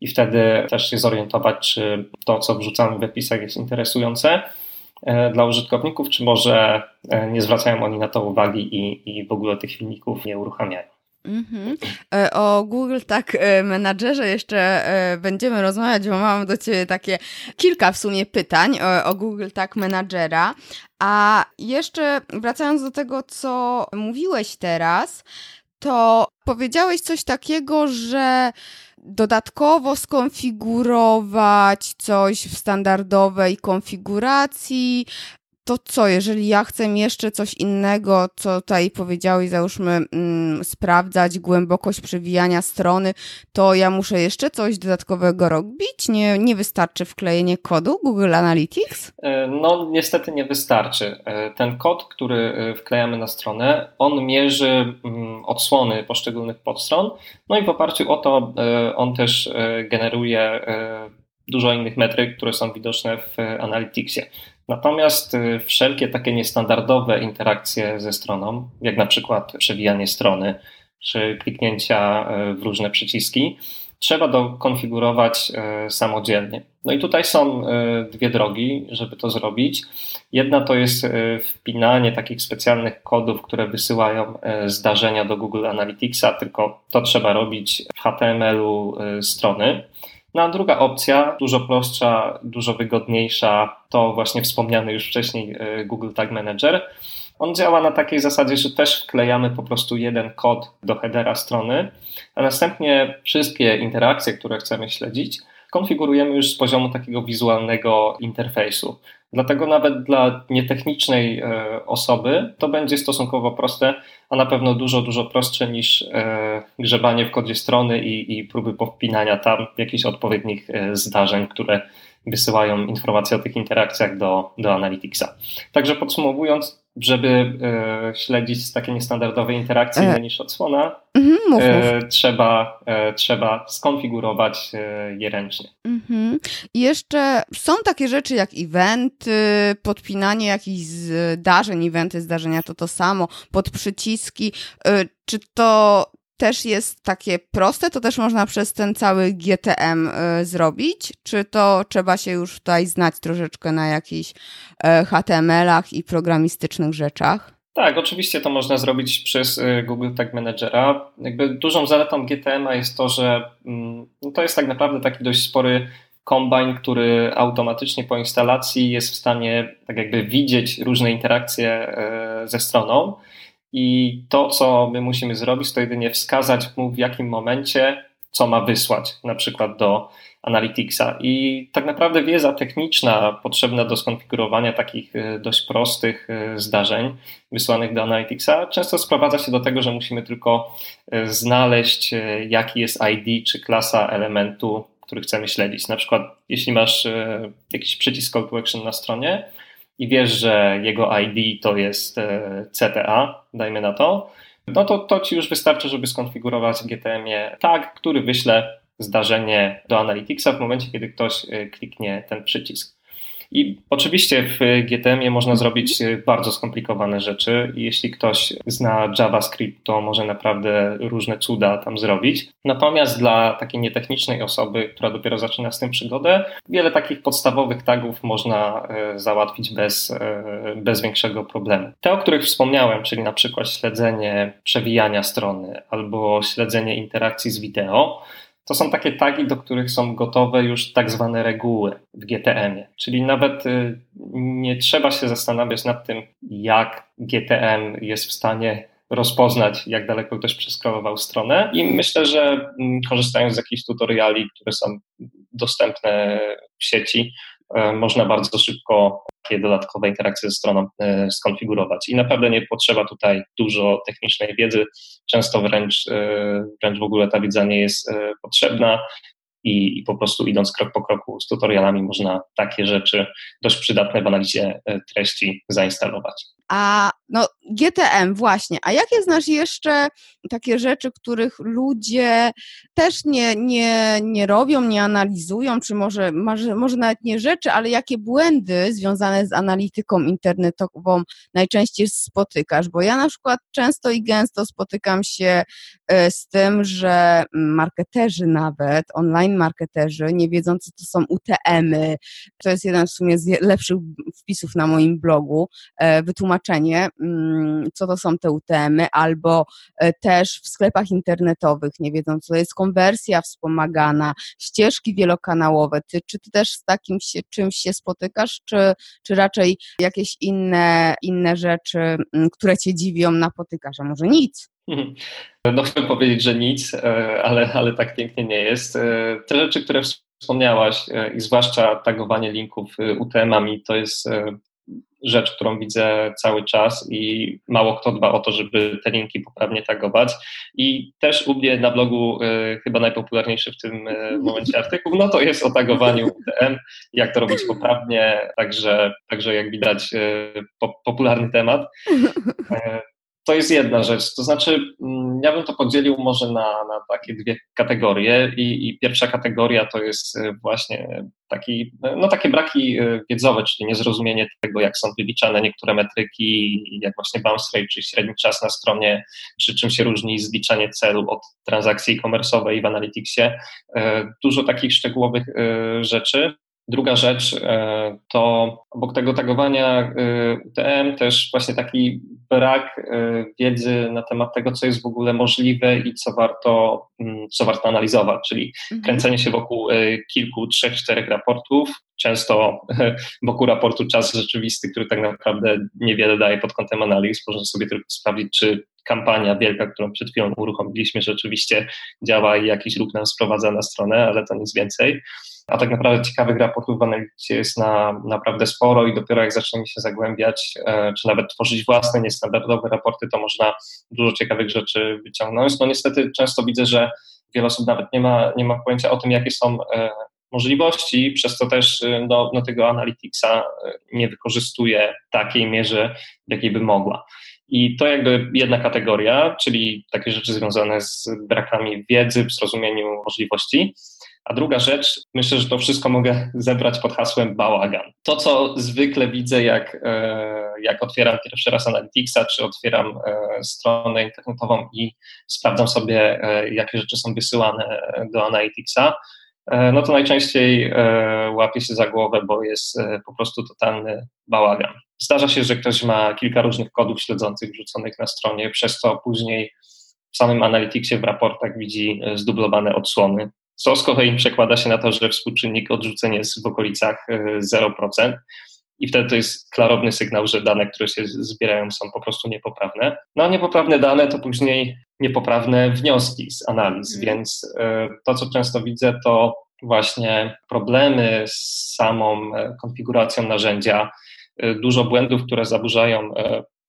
i wtedy też się zorientować, czy to, co wrzucamy w wpisach jest interesujące e, dla użytkowników, czy może e, nie zwracają oni na to uwagi i, i w ogóle tych filmików nie uruchamiają. Mm-hmm. O Google tak menadżerze jeszcze będziemy rozmawiać, bo mam do Ciebie takie kilka w sumie pytań o Google tak menadżera. A jeszcze wracając do tego, co mówiłeś teraz, to powiedziałeś coś takiego, że dodatkowo skonfigurować coś w standardowej konfiguracji, to co, jeżeli ja chcę jeszcze coś innego, co tutaj powiedziałeś, załóżmy, mm, sprawdzać głębokość przewijania strony, to ja muszę jeszcze coś dodatkowego robić? Nie, nie wystarczy wklejenie kodu Google Analytics? E, no, niestety nie wystarczy. E, ten kod, który e, wklejamy na stronę, on mierzy mm, odsłony poszczególnych podstron, no i w oparciu o to on też generuje dużo innych metryk, które są widoczne w Analyticsie. Natomiast y, wszelkie takie niestandardowe interakcje ze stroną, jak na przykład przewijanie strony czy kliknięcia y, w różne przyciski, trzeba dokonfigurować y, samodzielnie. No i tutaj są dwie drogi, żeby to zrobić. Jedna to jest wpinanie takich specjalnych kodów, które wysyłają zdarzenia do Google Analyticsa, tylko to trzeba robić w HTML-u strony. No a druga opcja, dużo prostsza, dużo wygodniejsza, to właśnie wspomniany już wcześniej e, Google Tag Manager. On działa na takiej zasadzie, że też wklejamy po prostu jeden kod do headera strony, a następnie wszystkie interakcje, które chcemy śledzić, konfigurujemy już z poziomu takiego wizualnego interfejsu. Dlatego nawet dla nietechnicznej e, osoby to będzie stosunkowo proste, a na pewno dużo, dużo prostsze niż e, grzebanie w kodzie strony i, i próby powpinania tam jakichś odpowiednich e, zdarzeń, które wysyłają informacje o tych interakcjach do, do Analyticsa. Także podsumowując, żeby e, śledzić takie niestandardowe interakcje e. niż odsłona, mhm, mów, e, mów. Trzeba, e, trzeba skonfigurować e, je ręcznie. Mhm. I jeszcze są takie rzeczy jak eventy, podpinanie jakichś zdarzeń, eventy, zdarzenia to to samo, pod przyciski. E, czy to też jest takie proste, to też można przez ten cały GTM y, zrobić? Czy to trzeba się już tutaj znać troszeczkę na jakichś y, HTML-ach i programistycznych rzeczach? Tak, oczywiście to można zrobić przez y, Google Tag Managera. Jakby dużą zaletą GTM-a jest to, że mm, no to jest tak naprawdę taki dość spory kombine, który automatycznie po instalacji jest w stanie tak jakby widzieć różne interakcje ze stroną i to, co my musimy zrobić, to jedynie wskazać mu w jakim momencie co ma wysłać, na przykład do Analyticsa. I tak naprawdę wiedza techniczna potrzebna do skonfigurowania takich e, dość prostych e, zdarzeń wysłanych do Analyticsa często sprowadza się do tego, że musimy tylko e, znaleźć, jaki jest ID czy klasa elementu, który chcemy śledzić. Na przykład, jeśli masz jakiś przycisk call to action na stronie, i wiesz, że jego ID to jest e, CTA, dajmy na to, no to to ci już wystarczy, żeby skonfigurować w GTM-ie tag, który wyśle zdarzenie do Analyticsa w momencie, kiedy ktoś e, kliknie ten przycisk. I oczywiście w GTM-ie można zrobić bardzo skomplikowane rzeczy. Jeśli ktoś zna JavaScript, to może naprawdę różne cuda tam zrobić. Natomiast dla takiej nietechnicznej osoby, która dopiero zaczyna z tym przygodę, wiele takich podstawowych tagów można e, załatwić bez, e, bez większego problemu. Te, o których wspomniałem, czyli na przykład śledzenie przewijania strony albo śledzenie interakcji z wideo, to są takie tagi, do których są gotowe już tak zwane reguły w GTM-ie. Czyli nawet y, nie trzeba się zastanawiać nad tym, jak GTM jest w stanie rozpoznać, jak daleko ktoś przeskrolował stronę. I myślę, że mm, korzystając z jakichś tutoriali, które są dostępne w sieci, y, można bardzo szybko dodatkowe interakcje ze stroną e, skonfigurować. I naprawdę nie potrzeba tutaj dużo technicznej wiedzy, często wręcz, e, wręcz w ogóle ta wiedza nie jest e, potrzebna. I, i, po prostu idąc krok po kroku z tutorialami można takie rzeczy dość przydatne w analizie treści zainstalować. A no GTM właśnie, a jakie znasz jeszcze takie rzeczy, których ludzie też nie, nie, nie robią, nie analizują, czy może, może, nawet nie rzeczy, ale jakie błędy związane z analityką internetową najczęściej spotykasz? Bo ja na przykład często i gęsto spotykam się e, z tym, że marketerzy nawet, online marketerzy, nie wiedzą co to są UTM-y, to jest jeden w sumie z lepszych wpisów na moim blogu, e, wytłumaczenie tłumaczenie, mm, co to są te UTM-y, albo e, też w sklepach internetowych nie wiedzą, co jest konwersja wspomagana, ścieżki wielokanałowe. Ty, czy ty też z takim się, czymś się spotykasz, czy, czy raczej jakieś inne, inne rzeczy, które cię dziwią, napotykasz, a może nic? [LAUGHS] No chcę powiedzieć, że nic, e, ale, ale tak pięknie nie jest. E, te rzeczy, które wspomniałaś i zwłaszcza tagowanie linków UTM-ami, to jest rzecz, którą widzę cały czas i mało kto dba o to, żeby te linki poprawnie tagować. I też u mnie na blogu y, chyba najpopularniejszy w tym y, momencie artykuł, no to jest o tagowaniu UTM, jak to robić poprawnie, także, także jak widać y, po, popularny temat. To jest jedna rzecz. To znaczy, mm, ja bym to podzielił może na, na takie dwie kategorie. I, I, pierwsza kategoria to jest e, właśnie taki, no takie braki e, wiedzowe, czyli niezrozumienie tego, jak są wyliczane niektóre metryki, jak właśnie bounce rate, czyli średni czas na stronie, przy czym się różni zliczanie celu od transakcji e-commerce'owej w Analyticsie. E, dużo takich szczegółowych rzeczy. Druga rzecz e, to obok tego tagowania UTM e, też właśnie taki brak e, wiedzy na temat tego, co jest w ogóle możliwe i co warto, mm, co warto analizować, czyli mhm. kręcenie się wokół kilku, trzech, czterech raportów, często wokół raportu czas rzeczywisty, który tak naprawdę niewiele daje pod kątem analiz. Można sobie tylko sprawdzić, czy kampania wielka, którą przed chwilą uruchomiliśmy, rzeczywiście działa i jakiś ruch nam sprowadza na stronę, ale to nic więcej. A tak naprawdę ciekawych raportów w analityce jest na, naprawdę sporo i dopiero jak zaczniemy się zagłębiać, e, czy nawet tworzyć własne, niestandardowe raporty, to można dużo ciekawych rzeczy wyciągnąć. No niestety często widzę, że wiele osób nawet nie ma, nie ma pojęcia o tym, jakie są e, możliwości, przez co też e, no, no tego Analyticsa nie wykorzystuje w takiej mierze, w jakiej by mogła. I to jakby jedna kategoria, czyli takie rzeczy związane z brakami wiedzy, w zrozumieniu możliwości. A druga rzecz, myślę, że to wszystko mogę [LAUGHS] zebrać pod hasłem bałagan. To, co zwykle widzę, jak, e, jak otwieram pierwszy raz Analyticsa, czy otwieram e, stronę internetową i sprawdzam sobie, e, jakie rzeczy są wysyłane do Analyticsa, no to najczęściej łapię się za głowę, bo jest po prostu totalny bałagan. Zdarza się, że ktoś ma kilka różnych kodów śledzących wrzuconych na stronie, przez co później w samym Analyticsie w raportach widzi zdublowane odsłony co z kolei przekłada się na to, że współczynnik odrzuceń jest w okolicach 0%. E, I wtedy to jest klarowny sygnał, że dane, które się zbierają, są po prostu niepoprawne. No a niepoprawne dane to później niepoprawne wnioski z analiz, mm. więc e, to, co często widzę, to właśnie problemy z samą e, konfiguracją narzędzia, dużo błędów, które zaburzają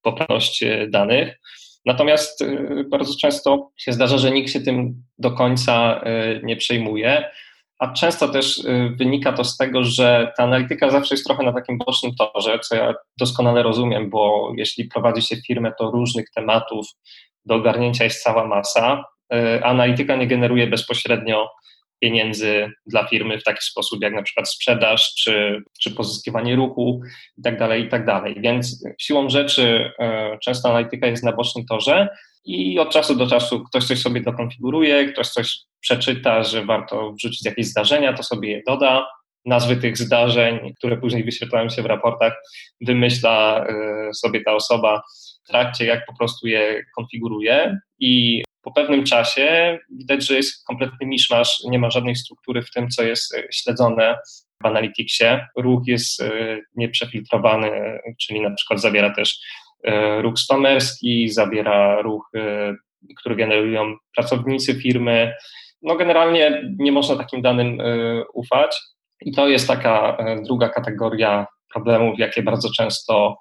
poprawność danych. Natomiast bardzo często się zdarza, że nikt się tym do końca nie przejmuje, a często też y, wynika to z tego, że ta analityka zawsze jest trochę na takim bocznym torze, co ja doskonale rozumiem, bo jeśli prowadzi się firmę, to różnych tematów do ogarnięcia jest cała masa. Analityka nie generuje bezpośrednio pieniędzy dla firmy w taki sposób, jak na przykład sprzedaż, czy, czy pozyskiwanie ruchu itd., tak itd. Tak Więc siłą rzeczy e, często analityka jest na bocznym torze i od czasu do czasu ktoś coś sobie dokonfiguruje, ktoś coś przeczyta, że warto wrzucić jakieś zdarzenia, to sobie je doda. Nazwy tych zdarzeń, które później wyświetlają się w raportach, wymyśla e, sobie ta osoba w trakcie, jak po prostu je konfiguruje i po pewnym czasie widać, że jest kompletny miszmasz, nie ma żadnej struktury w tym, co jest e, śledzone w Analyticsie. Ruch jest e, nieprzefiltrowany, czyli na przykład zawiera też e, ruch spamerski, zawiera ruch, który generują pracownicy firmy. No generalnie nie można takim danym ufać i to jest taka druga kategoria problemów, jakie bardzo często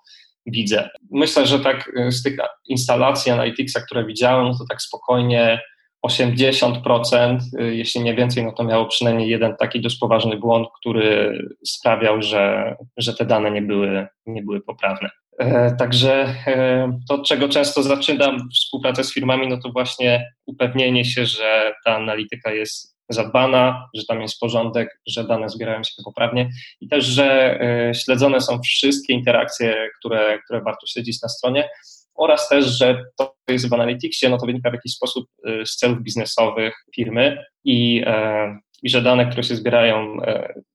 widzę. Myślę, że tak y, z tych instalacji Analyticsa, które widziałem, to tak spokojnie 80%, y, jeśli nie więcej, no to miało przynajmniej jeden taki dość poważny błąd, który sprawiał, że, że te dane nie były, nie były poprawne. E, także e, to, czego często zaczynam współpracę z firmami, no to właśnie upewnienie się, że ta analityka jest zadbana, że tam jest porządek, że dane zbierają się poprawnie i też, że e, śledzone są wszystkie interakcje, które, które warto śledzić na stronie oraz też, że to jest w Analyticsie, no to wynika w jakiś sposób e, z celów biznesowych firmy i, e, i że dane, które się zbierają,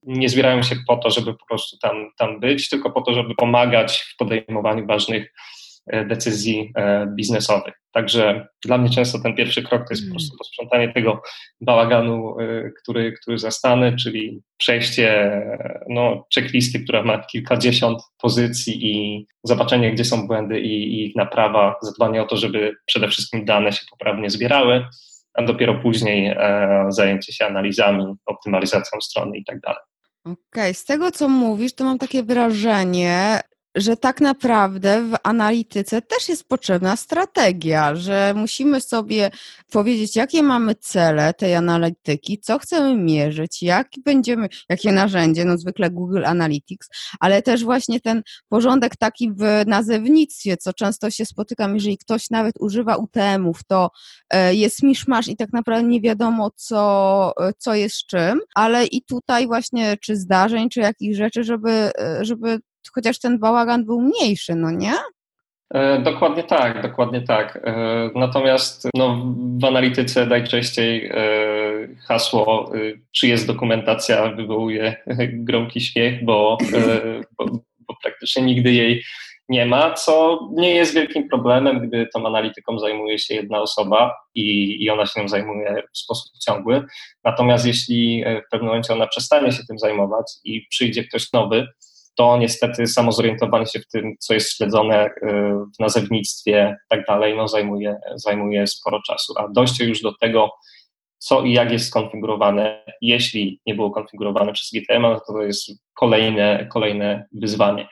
nie zbierają się po to, żeby po prostu tam, tam być, tylko po to, żeby pomagać w podejmowaniu ważnych decyzji e, biznesowych. Także dla mnie często ten pierwszy krok to jest po prostu mm. posprzątanie tego bałaganu, e, który, który zastanę, czyli przejście no, checklisty, która ma kilkadziesiąt pozycji i zobaczenie, gdzie są błędy i, i ich naprawa, zadbanie o to, żeby przede wszystkim dane się poprawnie zbierały, a dopiero później e, zajęcie się analizami, optymalizacją strony i tak dalej. Okej, okay. z tego co mówisz, to mam takie wrażenie, że tak naprawdę w analityce też jest potrzebna strategia, że musimy sobie powiedzieć, jakie mamy cele tej analityki, co chcemy mierzyć, jak będziemy, jakie narzędzie, no zwykle Google Analytics, ale też właśnie ten porządek taki w nazewnictwie, co często się spotykam, jeżeli ktoś nawet używa UTM-ów, to e, jest miszmasz i tak naprawdę nie wiadomo, co, co jest czym, ale i tutaj właśnie czy zdarzeń, czy jakichś rzeczy, żeby, e, żeby chociaż ten bałagan był mniejszy, no nie? E, dokładnie tak, dokładnie tak. E, natomiast no, w analityce najczęściej e, hasło, czy jest dokumentacja, wywołuje [LAUGHS] gromki śmiech, bo, bo, bo praktycznie nigdy jej nie ma, co nie jest wielkim problemem, gdy tą analityką zajmuje się jedna osoba i, i ona się nią zajmuje w sposób ciągły. Natomiast jeśli w pewnym momencie ona przestanie się tym zajmować i przyjdzie ktoś nowy, to niestety samo zorientowanie się w tym, co jest śledzone w nazewnictwie i tak dalej, no zajmuje, zajmuje sporo czasu. A dojście już do tego, co i jak jest skonfigurowane, jeśli nie było konfigurowane przez GTM, to to jest kolejne, kolejne wyzwanie.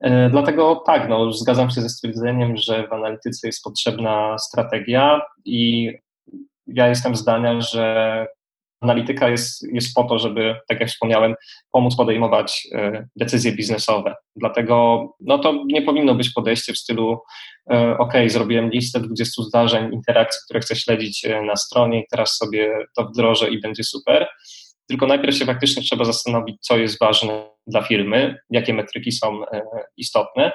E, dlatego tak, no, zgadzam się ze stwierdzeniem, że w analityce jest potrzebna strategia i ja jestem zdania, że analityka jest, jest po to, żeby, tak jak wspomniałem, pomóc podejmować e, decyzje biznesowe. Dlatego no to nie powinno być podejście w stylu e, OK, zrobiłem listę 20 zdarzeń, interakcji, które chcę śledzić na stronie i teraz sobie to wdrożę i będzie super tylko najpierw się faktycznie trzeba zastanowić, co jest ważne dla firmy, jakie metryki są e, istotne,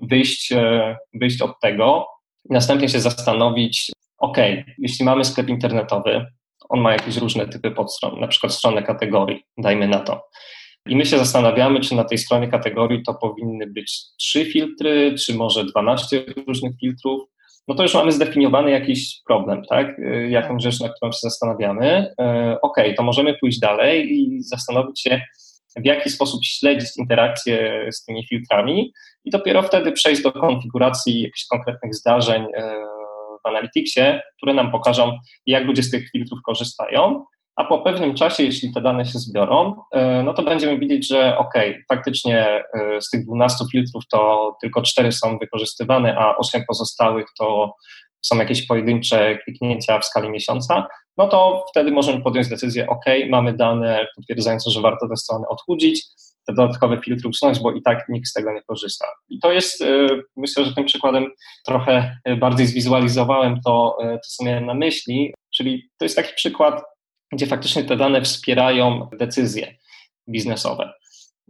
wyjść, e, wyjść od tego następnie się zastanowić, ok, jeśli mamy sklep internetowy, on ma jakieś różne typy podstron, na przykład stronę kategorii, dajmy na to. I my się zastanawiamy, czy na tej stronie kategorii to powinny być trzy filtry, czy może 12 różnych filtrów, no to już mamy zdefiniowany jakiś problem, tak? Y, jakąś rzecz, na którą się zastanawiamy. Y, ok, to możemy pójść dalej i zastanowić się, w jaki sposób śledzić interakcje z tymi filtrami i dopiero wtedy przejść do konfiguracji jakichś konkretnych zdarzeń y, Analyticsie, które nam pokażą, jak ludzie z tych filtrów korzystają. A po pewnym czasie, jeśli te dane się zbiorą, e, no to będziemy widzieć, że ok, faktycznie e, z tych 12 filtrów to tylko 4 są wykorzystywane, a 8 pozostałych to są jakieś pojedyncze kliknięcia w skali miesiąca, no to wtedy możemy podjąć decyzję, ok, mamy dane potwierdzające, że warto tę stronę odchudzić, te dodatkowe filtry usunąć, bo i tak nikt z tego nie korzysta. I to jest, e, myślę, że tym przykładem trochę bardziej zwizualizowałem to, to co miałem na myśli, czyli to jest taki przykład gdzie faktycznie te dane wspierają decyzje biznesowe.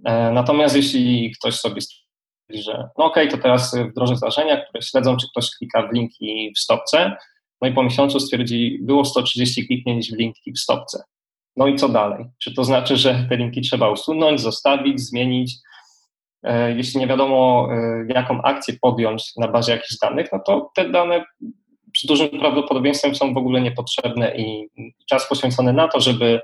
E, natomiast jeśli ktoś sobie stwierdzi, że no okej, okay, to teraz wdrożę zdarzenia, które śledzą, czy ktoś klika w linki w stopce, no i po miesiącu stwierdzi, było 130 kliknięć w linki w stopce. No i co dalej? Czy to znaczy, że te linki trzeba usunąć, zostawić, zmienić? E, jeśli nie wiadomo, e, jaką akcję podjąć na bazie jakichś danych, no to te dane z dużym prawdopodobieństwem są w ogóle niepotrzebne i czas poświęcony na to, żeby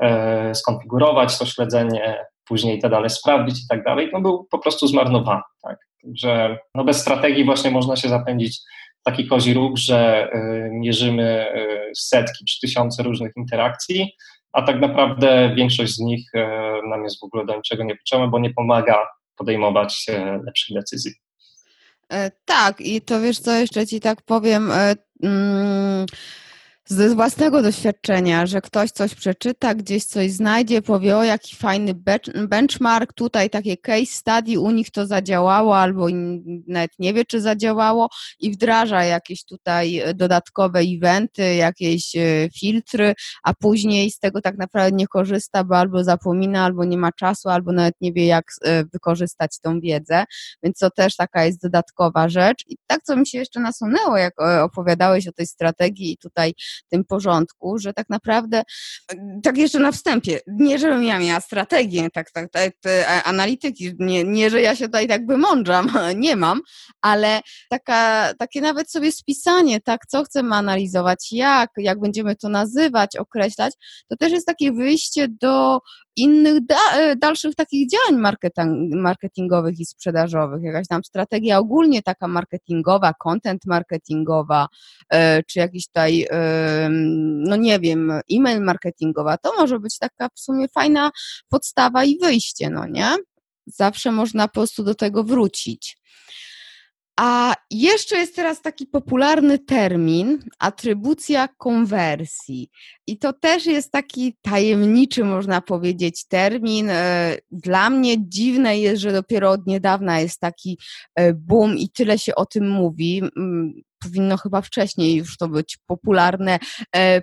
e, skonfigurować to śledzenie, później te dane sprawdzić i tak dalej, no był po prostu zmarnowany. Tak? Że no bez strategii właśnie można się zapędzić taki kozi róg, że mierzymy setki czy tysiące różnych interakcji, a tak naprawdę większość z nich nam jest w ogóle do niczego niepotrzebna, bo nie pomaga podejmować lepszych decyzji. E, tak, i to wiesz co, jeszcze ci tak powiem. E, mm, z własnego doświadczenia, że ktoś coś przeczyta, gdzieś coś znajdzie, powie, o jaki fajny benchmark, tutaj takie case study, u nich to zadziałało, albo nawet nie wie, czy zadziałało i wdraża jakieś tutaj dodatkowe eventy, jakieś e, filtry, a później z tego tak naprawdę nie korzysta, bo albo zapomina, albo nie ma czasu, albo nawet nie wie, jak e, wykorzystać tą wiedzę, więc to też taka jest dodatkowa rzecz. I tak, co mi się jeszcze nasunęło, jak e, opowiadałeś o tej strategii i tutaj tym porządku, że tak naprawdę, tak jeszcze na wstępie, nie żebym ja miała strategię, tak, tak, tak analityki, nie, nie, że ja się tutaj tak wymądrzam, [LAUGHS] nie mam, ale taka, takie nawet sobie spisanie, tak, co chcemy analizować, jak, jak będziemy to nazywać, określać, to też jest takie wyjście do innych da, e, dalszych takich działań marketingowych i sprzedażowych, jakaś tam strategia ogólnie taka marketingowa, content marketingowa, e, czy jakiś tutaj, no nie wiem, e-mail marketingowa, to może być taka w sumie fajna podstawa i wyjście, no nie? Zawsze można po prostu do tego wrócić. A jeszcze jest teraz taki popularny termin atrybucja konwersji. I to też jest taki tajemniczy, można powiedzieć, termin. E, dla mnie dziwne jest, że dopiero od niedawna jest taki e, boom i tyle się o tym mówi. Powinno chyba wcześniej już to być popularne, e,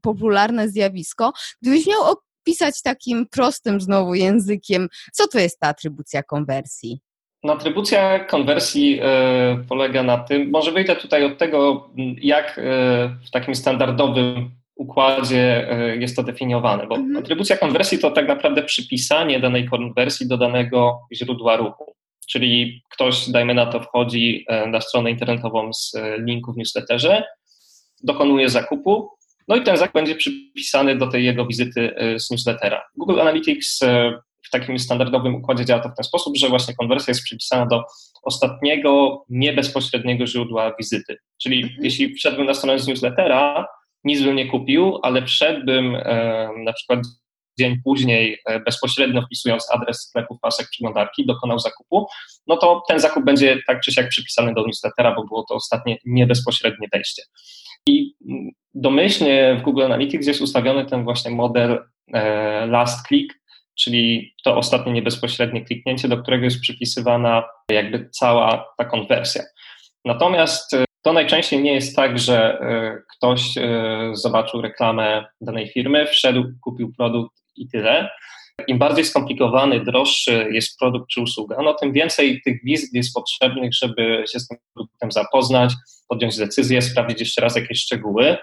popularne zjawisko. Gdybyś miał opisać takim prostym znowu językiem, co to jest ta atrybucja konwersji? Atrybucja konwersji y, polega na tym, może wyjdę tutaj od tego, jak y, w takim standardowym układzie y, jest to definiowane, bo mhm. atrybucja konwersji to tak naprawdę przypisanie danej konwersji do danego źródła ruchu. Czyli ktoś, dajmy na to, wchodzi na stronę internetową z linku w newsletterze, dokonuje zakupu, no i ten zakup będzie przypisany do tej jego wizyty z newslettera. Google Analytics w takim standardowym układzie działa to w ten sposób, że właśnie konwersja jest przypisana do ostatniego, nie bezpośredniego źródła wizyty. Czyli mhm. jeśli wszedłbym na stronę z newslettera, nic bym nie kupił, ale wszedłbym e, na przykład dzień później, e, bezpośrednio wpisując adres sklepu pasek przeglądarki, dokonał zakupu, no to ten zakup będzie tak czy siak przypisany do newslettera, bo było to ostatnie niebezpośrednie wejście. I mm, domyślnie w Google Analytics jest ustawiony ten właśnie model e, last click, czyli to ostatnie niebezpośrednie kliknięcie, do którego jest przypisywana jakby cała ta konwersja. Natomiast e, to najczęściej nie jest tak, że ktoś zobaczył reklamę danej firmy, wszedł, kupił produkt i tyle. Im bardziej skomplikowany, droższy jest produkt czy usługa, no tym więcej tych wizyt jest potrzebnych, żeby się z tym produktem zapoznać, podjąć decyzję, sprawdzić jeszcze raz jakieś szczegóły.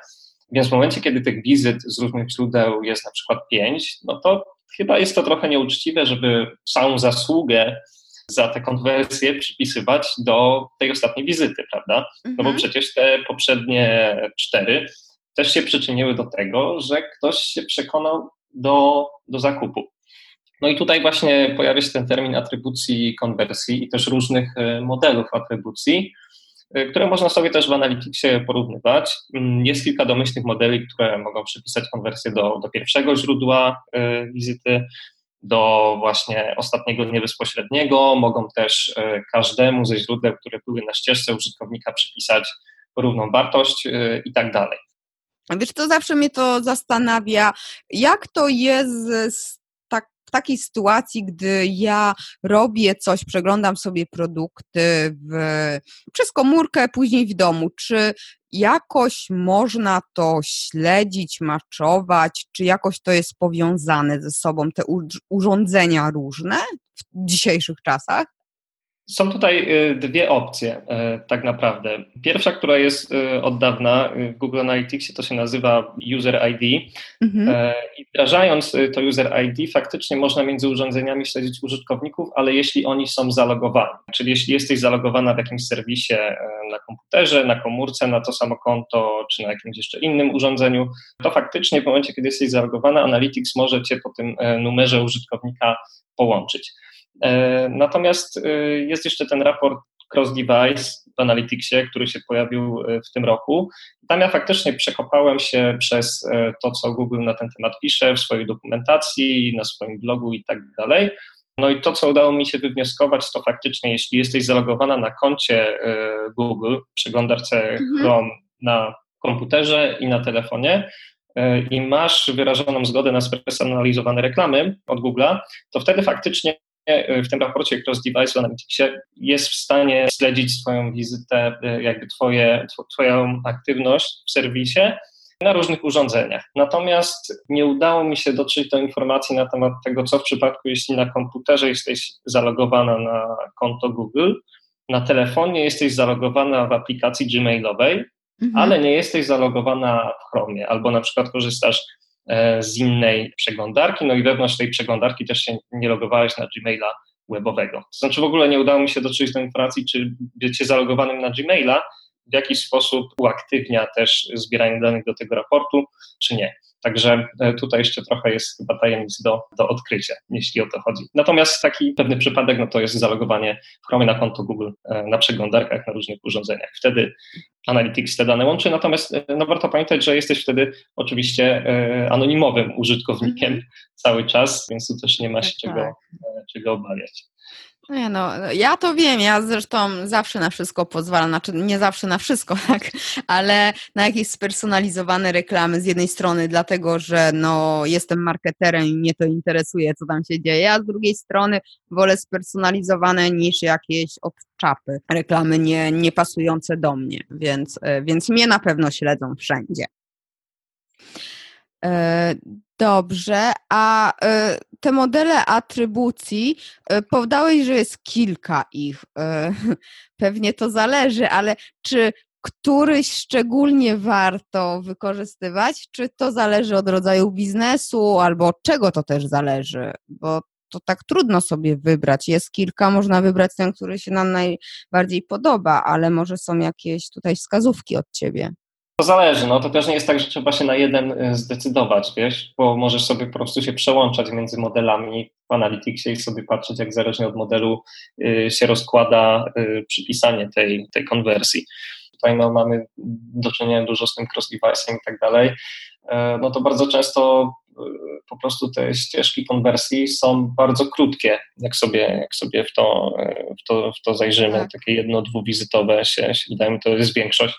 Więc w momencie, kiedy tych wizyt z różnych źródeł jest na przykład pięć, no to chyba jest to trochę nieuczciwe, żeby całą zasługę za tę konwersję przypisywać do tej ostatniej wizyty, prawda? No bo mhm. przecież te poprzednie cztery też się przyczyniły do tego, że ktoś się przekonał do, do zakupu. No i tutaj właśnie pojawia się ten termin atrybucji konwersji i też różnych e, modelów atrybucji, które można sobie też w Analyticsie porównywać. Mm, jest kilka domyślnych modeli, które mogą przypisać konwersję do, do pierwszego źródła e, wizyty, do właśnie ostatniego niebezpośredniego. Mogą też każdemu ze źródeł, które były na ścieżce użytkownika, przypisać równą wartość i tak dalej. Wiesz, to zawsze mnie to zastanawia, jak to jest tak, w takiej sytuacji, gdy ja robię coś, przeglądam sobie produkty w, przez komórkę, później w domu. Czy jakoś można to śledzić, maczować, czy jakoś to jest powiązane ze sobą, te urządzenia różne w dzisiejszych czasach? Są tutaj y, dwie opcje, y, tak naprawdę. Pierwsza, która jest y, od dawna w Google Analyticsie, to się nazywa User ID. Mhm. I wdrażając to User ID, faktycznie można między urządzeniami śledzić użytkowników, ale jeśli oni są zalogowani, czyli jeśli jesteś zalogowana w jakimś serwisie na komputerze, na komórce, na to samo konto, czy na jakimś jeszcze innym urządzeniu, to faktycznie w momencie, kiedy jesteś zalogowana, Analytics może cię po tym numerze użytkownika połączyć. E, natomiast e, jest jeszcze ten raport cross-device w Analyticsie, który się pojawił e, w tym roku. Tam ja faktycznie przekopałem się przez to, co Google na ten temat pisze w swojej dokumentacji, na swoim blogu i tak dalej. No i to, co udało mi się wywnioskować, to faktycznie, jeśli jesteś zalogowana na koncie Google, przeglądarce mhm. Chrome na komputerze i na telefonie, i masz wyrażoną zgodę na spersonalizowane reklamy od Google'a, to wtedy faktycznie w tym raporcie Cross Device Analyticsie jest w stanie śledzić swoją wizytę, y, jakby twoje, twoją aktywność w serwisie na różnych urządzeniach. Natomiast nie udało mi się dotrzeć do informacji na temat tego, co w przypadku, jeśli na komputerze jesteś zalogowana na konto Google, na telefonie jesteś zalogowana w aplikacji Gmailowej, mhm. ale nie jesteś zalogowana w Chromie, albo na przykład korzystasz E, z innej przeglądarki, no i wewnątrz tej przeglądarki też się nie logowałeś na Gmaila webowego. To znaczy w ogóle nie udało mi się dotrzeć do informacji, czy bycie zalogowanym na Gmaila w jakiś sposób uaktywnia też zbieranie danych do tego raportu, czy nie. Także e, tutaj jeszcze trochę jest chyba tajemnic do, do odkrycia, jeśli o to chodzi. Natomiast taki pewny przypadek no to jest zalogowanie w Chrome na konto Google e, na przeglądarkach na różnych urządzeniach. Wtedy Analytics te dane łączy, natomiast e, no warto pamiętać, że jesteś wtedy oczywiście anonimowym użytkownikiem mm. cały czas, więc tu też nie ma się tak, czego, tak. czego obawiać. Nie no, ja to wiem, ja zresztą zawsze na wszystko pozwalam, znaczy nie zawsze na wszystko, [LAUGHS] tak, ale na jakieś spersonalizowane reklamy z jednej strony dlatego, że no jestem marketerem i mnie to interesuje, co tam się dzieje, a z drugiej strony wolę spersonalizowane niż jakieś odczapy, reklamy nie, nie pasujące do mnie, więc, e, więc mnie na pewno śledzą wszędzie. E, dobrze, a e, te modele atrybucji, e, podałeś, że jest kilka ich. [LAUGHS] Pewnie to zależy, ale czy któryś szczególnie warto wykorzystywać, czy to zależy od rodzaju biznesu, albo od czego to też zależy? Bo to tak trudno sobie wybrać. Jest kilka, można wybrać ten, który się nam najbardziej podoba, ale może są jakieś tutaj wskazówki od ciebie. To zależy, no to też nie jest tak, że trzeba się na jeden y, zdecydować, wiesz, bo możesz sobie po prostu się przełączać między modelami w Analyticsie i sobie patrzeć, jak zależnie od modelu y, się rozkłada y, przypisanie tej, tej konwersji. Tutaj no, mamy do czynienia dużo z tym cross-device'em i tak dalej. E, no to bardzo często po prostu te ścieżki konwersji są bardzo krótkie, jak sobie, jak sobie w, to, w, to, w to zajrzymy. Tak. Takie jedno, dwuwizytowe się, się wydaje mi, to jest większość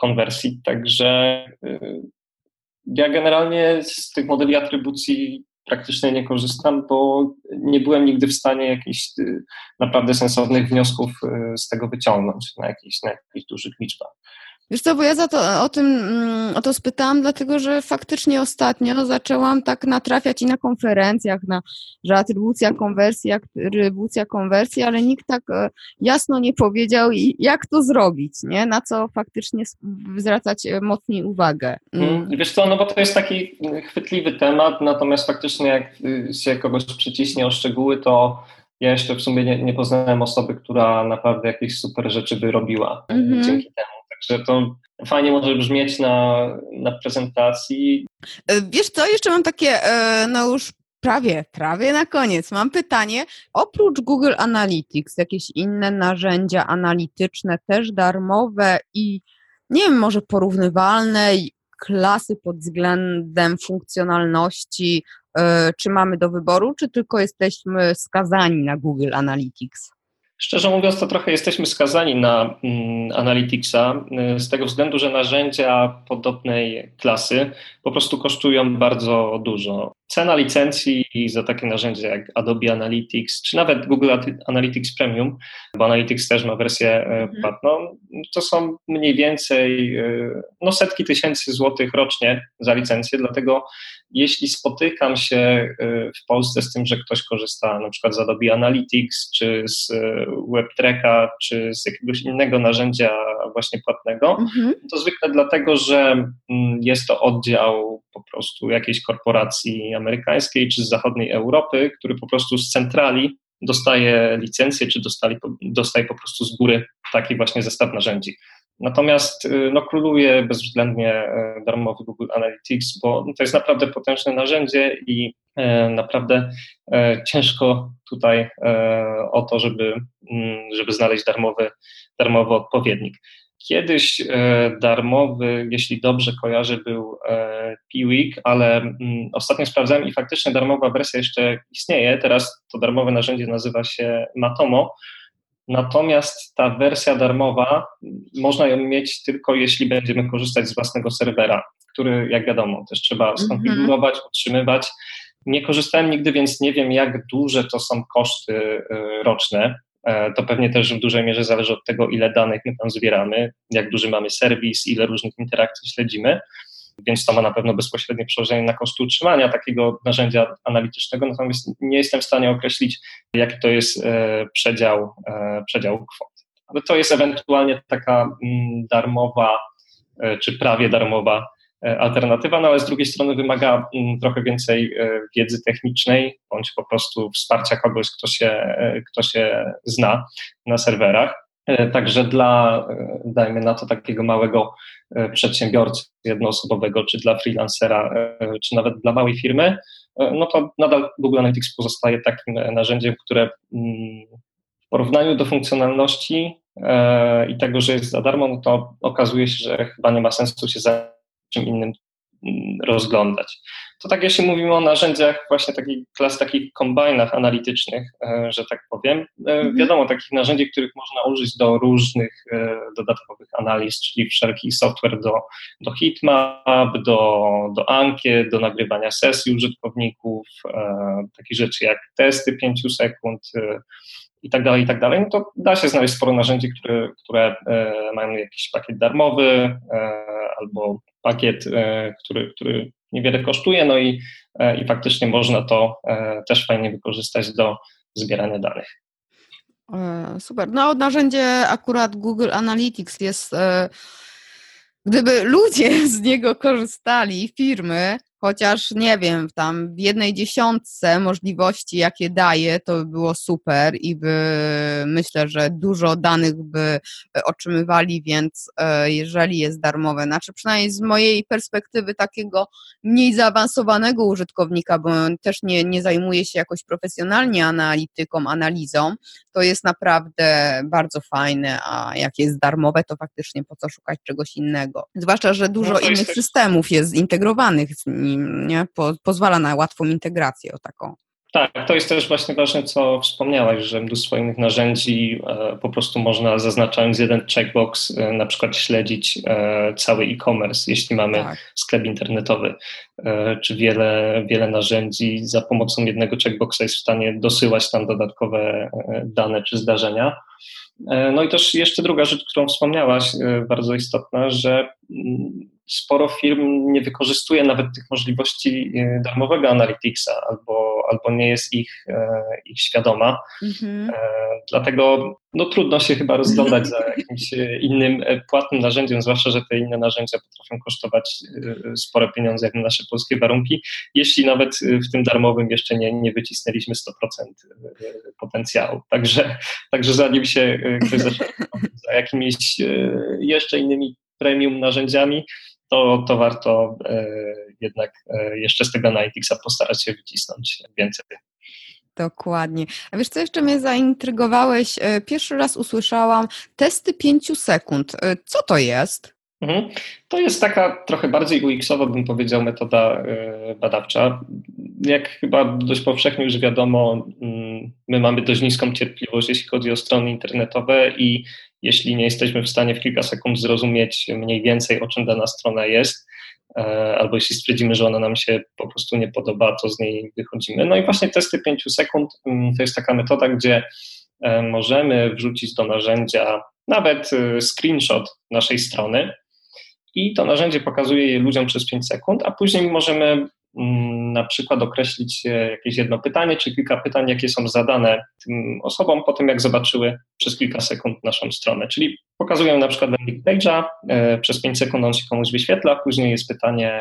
konwersji. Także y, ja generalnie z tych modeli atrybucji praktycznie nie korzystam, bo nie byłem nigdy w stanie jakichś y, naprawdę sensownych wniosków y, z tego wyciągnąć na jakichś, na jakichś dużych liczbach. Wiesz co, bo ja za to, o tym mm, o to spytałam, dlatego że faktycznie ostatnio zaczęłam tak natrafiać i na konferencjach, na, że atrybucja konwersji, atrybucja konwersji, ale nikt tak e, jasno nie powiedział, jak to zrobić, nie? na co faktycznie zwracać e, mocniej uwagę. Mm. mm. Wiesz co, no bo to jest taki chwytliwy temat, natomiast faktycznie jak y, się kogoś przyciśnie o szczegóły, to ja jeszcze w sumie nie, nie poznałem osoby, która naprawdę jakieś super rzeczy by robiła mm -hmm. dzięki temu. Także to fajnie może brzmieć na, na prezentacji. E, wiesz co, jeszcze mam takie, e, no już prawie, prawie na koniec. Mam pytanie. Oprócz Google Analytics, jakieś inne narzędzia analityczne, też darmowe i nie wiem, może porównywalne klasy pod względem funkcjonalności, e, czy mamy do wyboru, czy tylko jesteśmy skazani na Google Analytics? Szczerze mówiąc, to trochę jesteśmy skazani na mm, Analyticsa y, z tego względu, że narzędzia podobnej klasy po prostu kosztują bardzo dużo. Cena licencji za takie narzędzia jak Adobe Analytics, czy nawet Google Analytics Premium, bo Analytics też ma wersję e, mhm. płatną, to są mniej więcej e, no, setki tysięcy złotych rocznie za licencję, dlatego jeśli spotykam się e, w Polsce z tym, że ktoś korzysta na przykład z Adobe Analytics, czy z WebTracka, czy z jakiegoś innego narzędzia właśnie płatnego, mhm. to zwykle dlatego, że mm, jest to oddział po prostu jakiejś korporacji amerykańskiej czy z zachodniej Europy, który po prostu z centrali dostaje licencję, czy dostali, dostaje po prostu z góry taki właśnie zestaw narzędzi. Natomiast y, no, króluje bezwzględnie e, darmowy Google Analytics, bo to jest naprawdę potężne narzędzie i e, naprawdę e, ciężko tutaj o to, żeby, mm, żeby znaleźć darmowy, darmowy odpowiednik. Kiedyś e, darmowy, jeśli dobrze kojarzę, był e, Piwik, ale mm, ostatnio sprawdzałem i faktycznie darmowa wersja jeszcze istnieje. Teraz to darmowe narzędzie nazywa się Matomo. Natomiast ta wersja darmowa, można ją mieć tylko jeśli będziemy korzystać z własnego serwera, który, jak wiadomo, też trzeba mhm. skonfigurować, utrzymywać. Nie korzystałem nigdy, więc nie wiem, jak duże to są koszty e, roczne. E, to pewnie też w dużej mierze zależy od tego, ile danych my tam zbieramy, jak duży mamy serwis, ile różnych interakcji śledzimy, więc to ma na pewno bezpośrednie przełożenie na koszty utrzymania takiego narzędzia analitycznego, natomiast nie jestem w stanie określić, jaki to jest e, przedział, e, przedział kwot. Ale to jest ewentualnie taka mm, darmowa, czy prawie darmowa alternatywa, no ale z drugiej strony wymaga mm, trochę więcej e, wiedzy technicznej, bądź po prostu wsparcia kogoś, kto się, e, kto się zna na serwerach. Także dla, dajmy na to, takiego małego przedsiębiorcy jednoosobowego, czy dla freelancera, czy nawet dla małej firmy, no to nadal Google Analytics pozostaje takim narzędziem, które mm, w porównaniu do funkcjonalności i tego, że jest za darmo, no to okazuje się, że chyba nie ma sensu się zająć czym innym mm, rozglądać. To tak jeśli mówimy o narzędziach właśnie takich klas, takich kombajnach analitycznych, e, że tak powiem, e, mhm. wiadomo, takich narzędzi, których można użyć do różnych e, dodatkowych analiz, czyli wszelki software do, do heatmap, do, do ankiet, do nagrywania sesji użytkowników, takich rzeczy jak testy 5 sekund, i tak dalej, i tak dalej, no to da się znaleźć sporo narzędzi, które, które mają jakiś pakiet darmowy albo pakiet, e, który, który niewiele kosztuje, no i, e, i faktycznie można to e, też fajnie wykorzystać do zbierania danych. Super. No, narzędzie akurat Google Analytics jest. Gdyby ludzie [LAUGHS] z niego korzystali, firmy, Chociaż nie wiem, tam w jednej dziesiątce możliwości, jakie daje, to by było super i by myślę, że dużo danych by e, otrzymywali, więc e, jeżeli jest darmowe, znaczy przynajmniej z mojej perspektywy takiego mniej zaawansowanego użytkownika, bo też nie, nie zajmuję się jakoś profesjonalnie analityką, analizą, to jest naprawdę bardzo fajne, a jak jest darmowe, to faktycznie po co szukać czegoś innego. Zwłaszcza, że dużo no innych systemów jest zintegrowanych z nim, nie? Po, pozwala na łatwą integrację o taką. Tak, to jest też właśnie ważne, co wspomniałaś, że mnóstwo innych narzędzi e, po prostu można zaznaczając jeden checkbox e, na przykład śledzić e, cały e-commerce, jeśli mamy tak. sklep internetowy, czy wiele, wiele narzędzi za pomocą jednego checkboxa jest w stanie dosyłać tam dodatkowe dane czy zdarzenia. No i też jeszcze druga rzecz, którą wspomniałaś, bardzo istotna, że mm, sporo firm nie wykorzystuje nawet tych możliwości e, darmowego Analyticsa albo, albo nie jest ich, e, ich świadoma. Mhm. E, dlatego no, trudno się chyba rozglądać za [LAUGHS] jakimś innym płatnym narzędziem, zwłaszcza, że te inne narzędzia potrafią kosztować spore pieniądze jak na nasze polskie warunki, jeśli nawet w tym darmowym jeszcze nie, nie wycisnęliśmy 100% potencjału. Także, także zanim się ktoś [LAUGHS] zacznie za jakimiś jeszcze innymi premium narzędziami, to, to warto e, jednak e, jeszcze z tego Analyticsa postarać się wycisnąć więcej. Dokładnie. A wiesz, co jeszcze mnie zaintrygowałeś? E, pierwszy raz usłyszałam testy 5 sekund. Co to jest? Mhm. To jest taka trochę bardziej UX-owa, bym powiedział, metoda badawcza. Jak chyba dość powszechnie już wiadomo, mm, my mamy dość niską cierpliwość, jeśli chodzi o strony internetowe i jeśli nie jesteśmy w stanie w kilka sekund zrozumieć mniej więcej, o czym dana strona jest, e, albo jeśli stwierdzimy, że ona nam się po prostu nie podoba, to z niej wychodzimy. No i właśnie testy 5 sekund mm, to jest taka metoda, gdzie e, możemy wrzucić do narzędzia nawet e, screenshot naszej strony i to narzędzie pokazuje je ludziom przez 5 sekund, a później możemy Mm, na przykład określić e, jakieś jedno pytanie, czy kilka pytań, jakie są zadane tym osobom po tym, jak zobaczyły przez kilka sekund naszą stronę. Czyli pokazuję na przykład landing page'a, e, przez 5 sekund on się komuś wyświetla, później jest pytanie,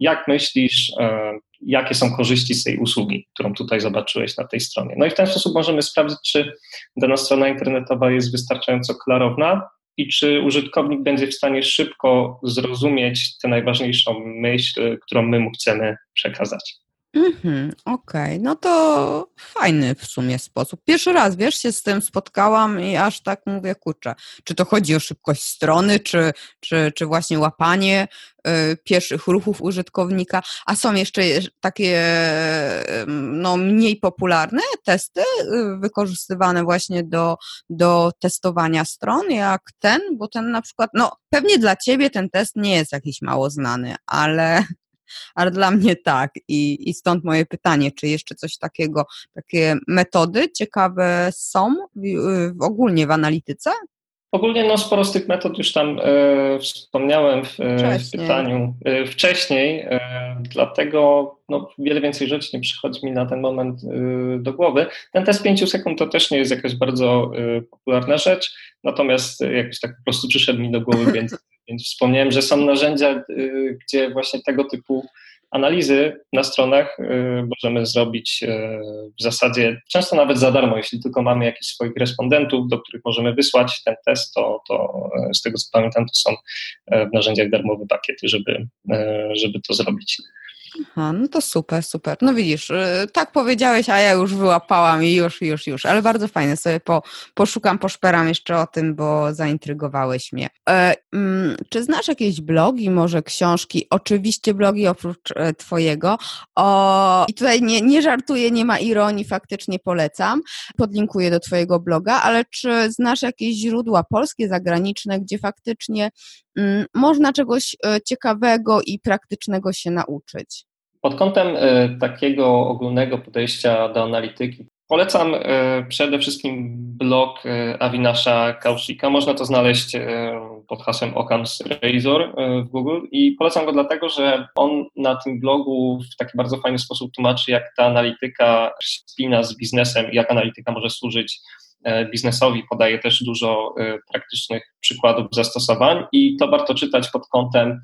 jak myślisz, e, jakie są korzyści z tej usługi, którą tutaj zobaczyłeś na tej stronie. No i w ten sposób możemy sprawdzić, czy dana strona internetowa jest wystarczająco klarowna, i czy użytkownik będzie w stanie szybko zrozumieć tę najważniejszą myśl, którą my mu chcemy przekazać. Mhm, Okej, okay. no to fajny w sumie sposób. Pierwszy raz, wiesz, się z tym spotkałam i aż tak mówię, kurczę, czy to chodzi o szybkość strony, czy, czy, czy właśnie łapanie y, pierwszych ruchów użytkownika, a są jeszcze takie no, mniej popularne testy y, wykorzystywane właśnie do, do testowania stron, jak ten, bo ten na przykład, no pewnie dla Ciebie ten test nie jest jakiś mało znany, ale ale dla mnie tak. I, I stąd moje pytanie, czy jeszcze coś takiego, takie metody ciekawe są w, w ogólnie w analityce? Ogólnie no, sporo z tych metod już tam e, wspomniałem w, e, w pytaniu e, wcześniej, e, dlatego no, wiele więcej rzeczy nie przychodzi mi na ten moment e, do głowy. Ten test 5 sekund to też nie jest jakaś bardzo e, popularna rzecz, natomiast jakoś tak po prostu przyszedł mi do głowy, więc [LAUGHS] Więc wspomniałem, że są narzędzia, y, gdzie właśnie tego typu analizy na stronach y, możemy zrobić y, w zasadzie często nawet za darmo, jeśli tylko mamy jakichś swoich respondentów, do których możemy wysłać ten test, to, to z tego co pamiętam, to są w narzędziach darmowe pakiety, żeby, żeby to zrobić. Aha, no to super, super. No widzisz, tak powiedziałeś, a ja już wyłapałam i już, już, już, ale bardzo fajne. Sobie po, poszukam, poszperam jeszcze o tym, bo zaintrygowałeś mnie. Mm, czy znasz jakieś blogi, może książki? Oczywiście blogi oprócz e, twojego. O, I tutaj nie, nie żartuję, nie ma ironii, faktycznie polecam. Podlinkuję do twojego bloga, ale czy znasz jakieś źródła polskie, zagraniczne, gdzie faktycznie mm, można czegoś e, ciekawego i praktycznego się nauczyć? Pod kątem e, takiego ogólnego podejścia do analityki polecam e, przede wszystkim blog e, Avinasha Kaushika. Można to znaleźć pod hasłem Occam's Razor w Google i polecam go dlatego, że on na tym blogu w taki bardzo fajny sposób tłumaczy, jak ta analityka spina z biznesem i jak analityka może służyć biznesowi. Podaje też dużo praktycznych przykładów zastosowań i to warto czytać pod kątem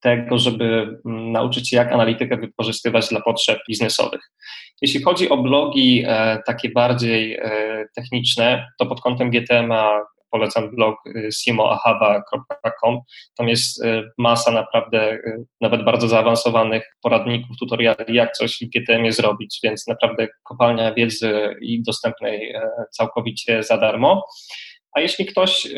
tego, żeby mm, nauczyć się, jak analitykę wykorzystywać dla potrzeb biznesowych. Jeśli chodzi o blogi e, takie bardziej e, techniczne, to pod kątem GTMA polecam blog y, simoahaba.com. Tam jest masa naprawdę, nawet bardzo zaawansowanych poradników, tutoriali, jak coś w GTM zrobić, więc naprawdę kopalnia wiedzy i dostępnej e, całkowicie za darmo. A jeśli ktoś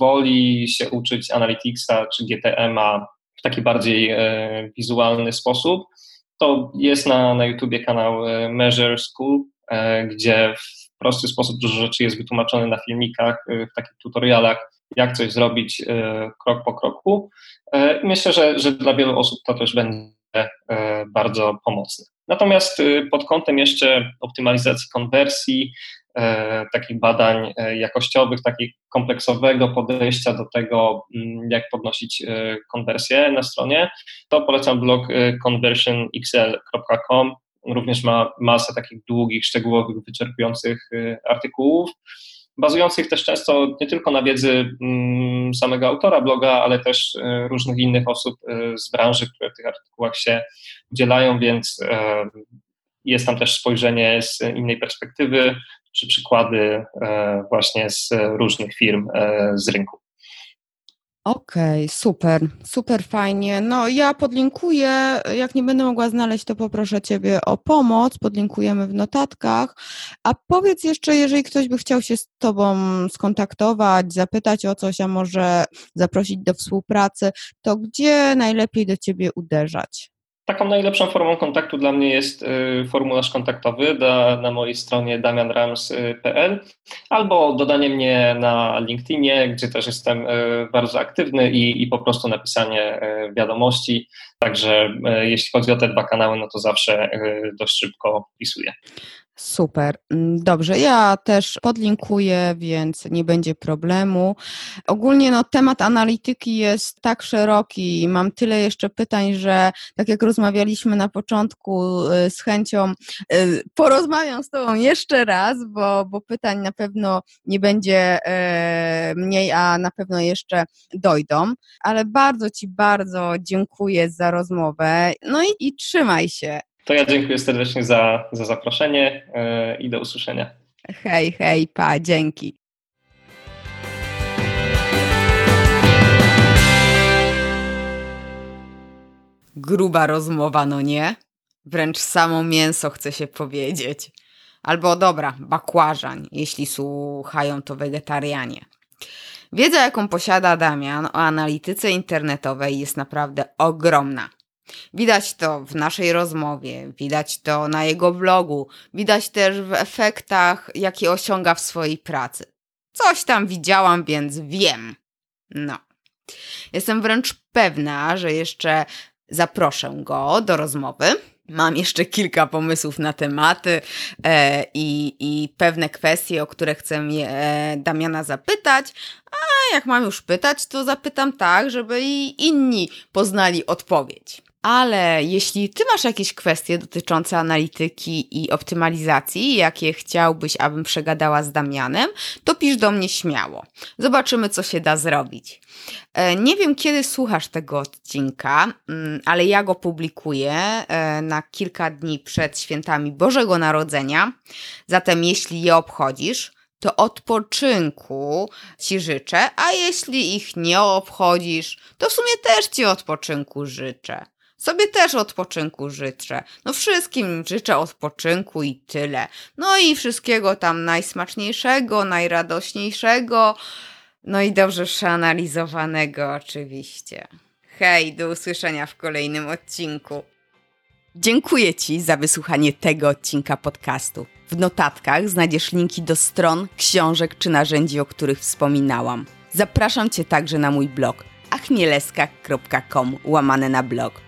woli się uczyć Analyticsa czy GTM-a w taki bardziej e, wizualny sposób, to jest na, na YouTubie kanał e, Measure School, gdzie w prosty sposób dużo rzeczy jest wytłumaczone na filmikach, w takich tutorialach, jak coś zrobić krok po kroku. I myślę, że, że dla wielu osób to też będzie bardzo pomocne. Natomiast pod kątem jeszcze optymalizacji konwersji, takich badań jakościowych, takiego kompleksowego podejścia do tego, mm, jak podnosić konwersję na stronie, to polecam blog conversionxl.com również ma masę takich długich, szczegółowych, wyczerpujących artykułów, bazujących też często nie tylko na wiedzy mm, samego autora bloga, ale też różnych innych osób z branży, które w tych artykułach się udzielają, więc jest tam też spojrzenie z innej perspektywy, czy przykłady właśnie z różnych firm z rynku. Okej, okay, super, super fajnie. No ja podlinkuję, jak nie będę mogła znaleźć, to poproszę Ciebie o pomoc, podlinkujemy w notatkach. A powiedz jeszcze, jeżeli ktoś by chciał się z Tobą skontaktować, zapytać o coś, a może zaprosić do współpracy, to gdzie najlepiej do Ciebie uderzać? Taką najlepszą formą kontaktu dla mnie jest y, formularz kontaktowy na mojej stronie damianrams.pl albo dodanie mnie na LinkedInie, gdzie też jestem y, bardzo aktywny i, i po prostu napisanie y, wiadomości. Także jeśli chodzi o te dwa kanały, no to zawsze dość szybko pisuję. Super. Mm, dobrze, ja też podlinkuję, więc nie będzie problemu. Ogólnie no, temat analityki jest tak szeroki i mam tyle jeszcze pytań, że tak jak rozmawialiśmy na początku, y, z chęcią y, porozmawiam z Tobą jeszcze raz, bo, bo pytań na pewno nie będzie e, mniej, a na pewno jeszcze dojdą. Ale bardzo Ci bardzo dziękuję za rozmowę. No i, i trzymaj się. To ja dziękuję serdecznie za, za zaproszenie e, i do usłyszenia. Hej, hej, pa, dzięki. Gruba rozmowa, no nie? Wręcz samo mięso chce się powiedzieć. Albo dobra, bakłażań, jeśli słuchają to wegetarianie. Wiedza, jaką posiada Damian o analityce internetowej jest naprawdę ogromna. Widać to w naszej rozmowie, widać to na jego blogu, widać też w efektach, jakie osiąga w swojej pracy. Coś tam widziałam, więc wiem. No. Jestem wręcz pewna, że jeszcze zaproszę go do rozmowy. Mam jeszcze kilka pomysłów na tematy e, i, i pewne kwestie, o które chcę e, Damiana zapytać. A jak mam już pytać, to zapytam tak, żeby i inni poznali odpowiedź. Ale jeśli ty masz jakieś kwestie dotyczące analityki i optymalizacji, jakie chciałbyś, abym przegadała z Damianem, to pisz do mnie śmiało. Zobaczymy, co się da zrobić. E, nie wiem, kiedy słuchasz tego odcinka, mm, ale ja go publikuję e, na kilka dni przed świętami Bożego Narodzenia. Zatem, jeśli je obchodzisz, to odpoczynku ci życzę, a jeśli ich nie obchodzisz, to w sumie też ci odpoczynku życzę. Sobie też odpoczynku życzę. No wszystkim życzę odpoczynku i tyle. No i wszystkiego tam najsmaczniejszego, najradośniejszego. No i dobrze przeanalizowanego oczywiście. Hej, do usłyszenia w kolejnym odcinku. Dziękuję Ci za wysłuchanie tego odcinka podcastu. W notatkach znajdziesz linki do stron, książek czy narzędzi, o których wspominałam. Zapraszam Cię także na mój blog achmieleska.com łamane na blog.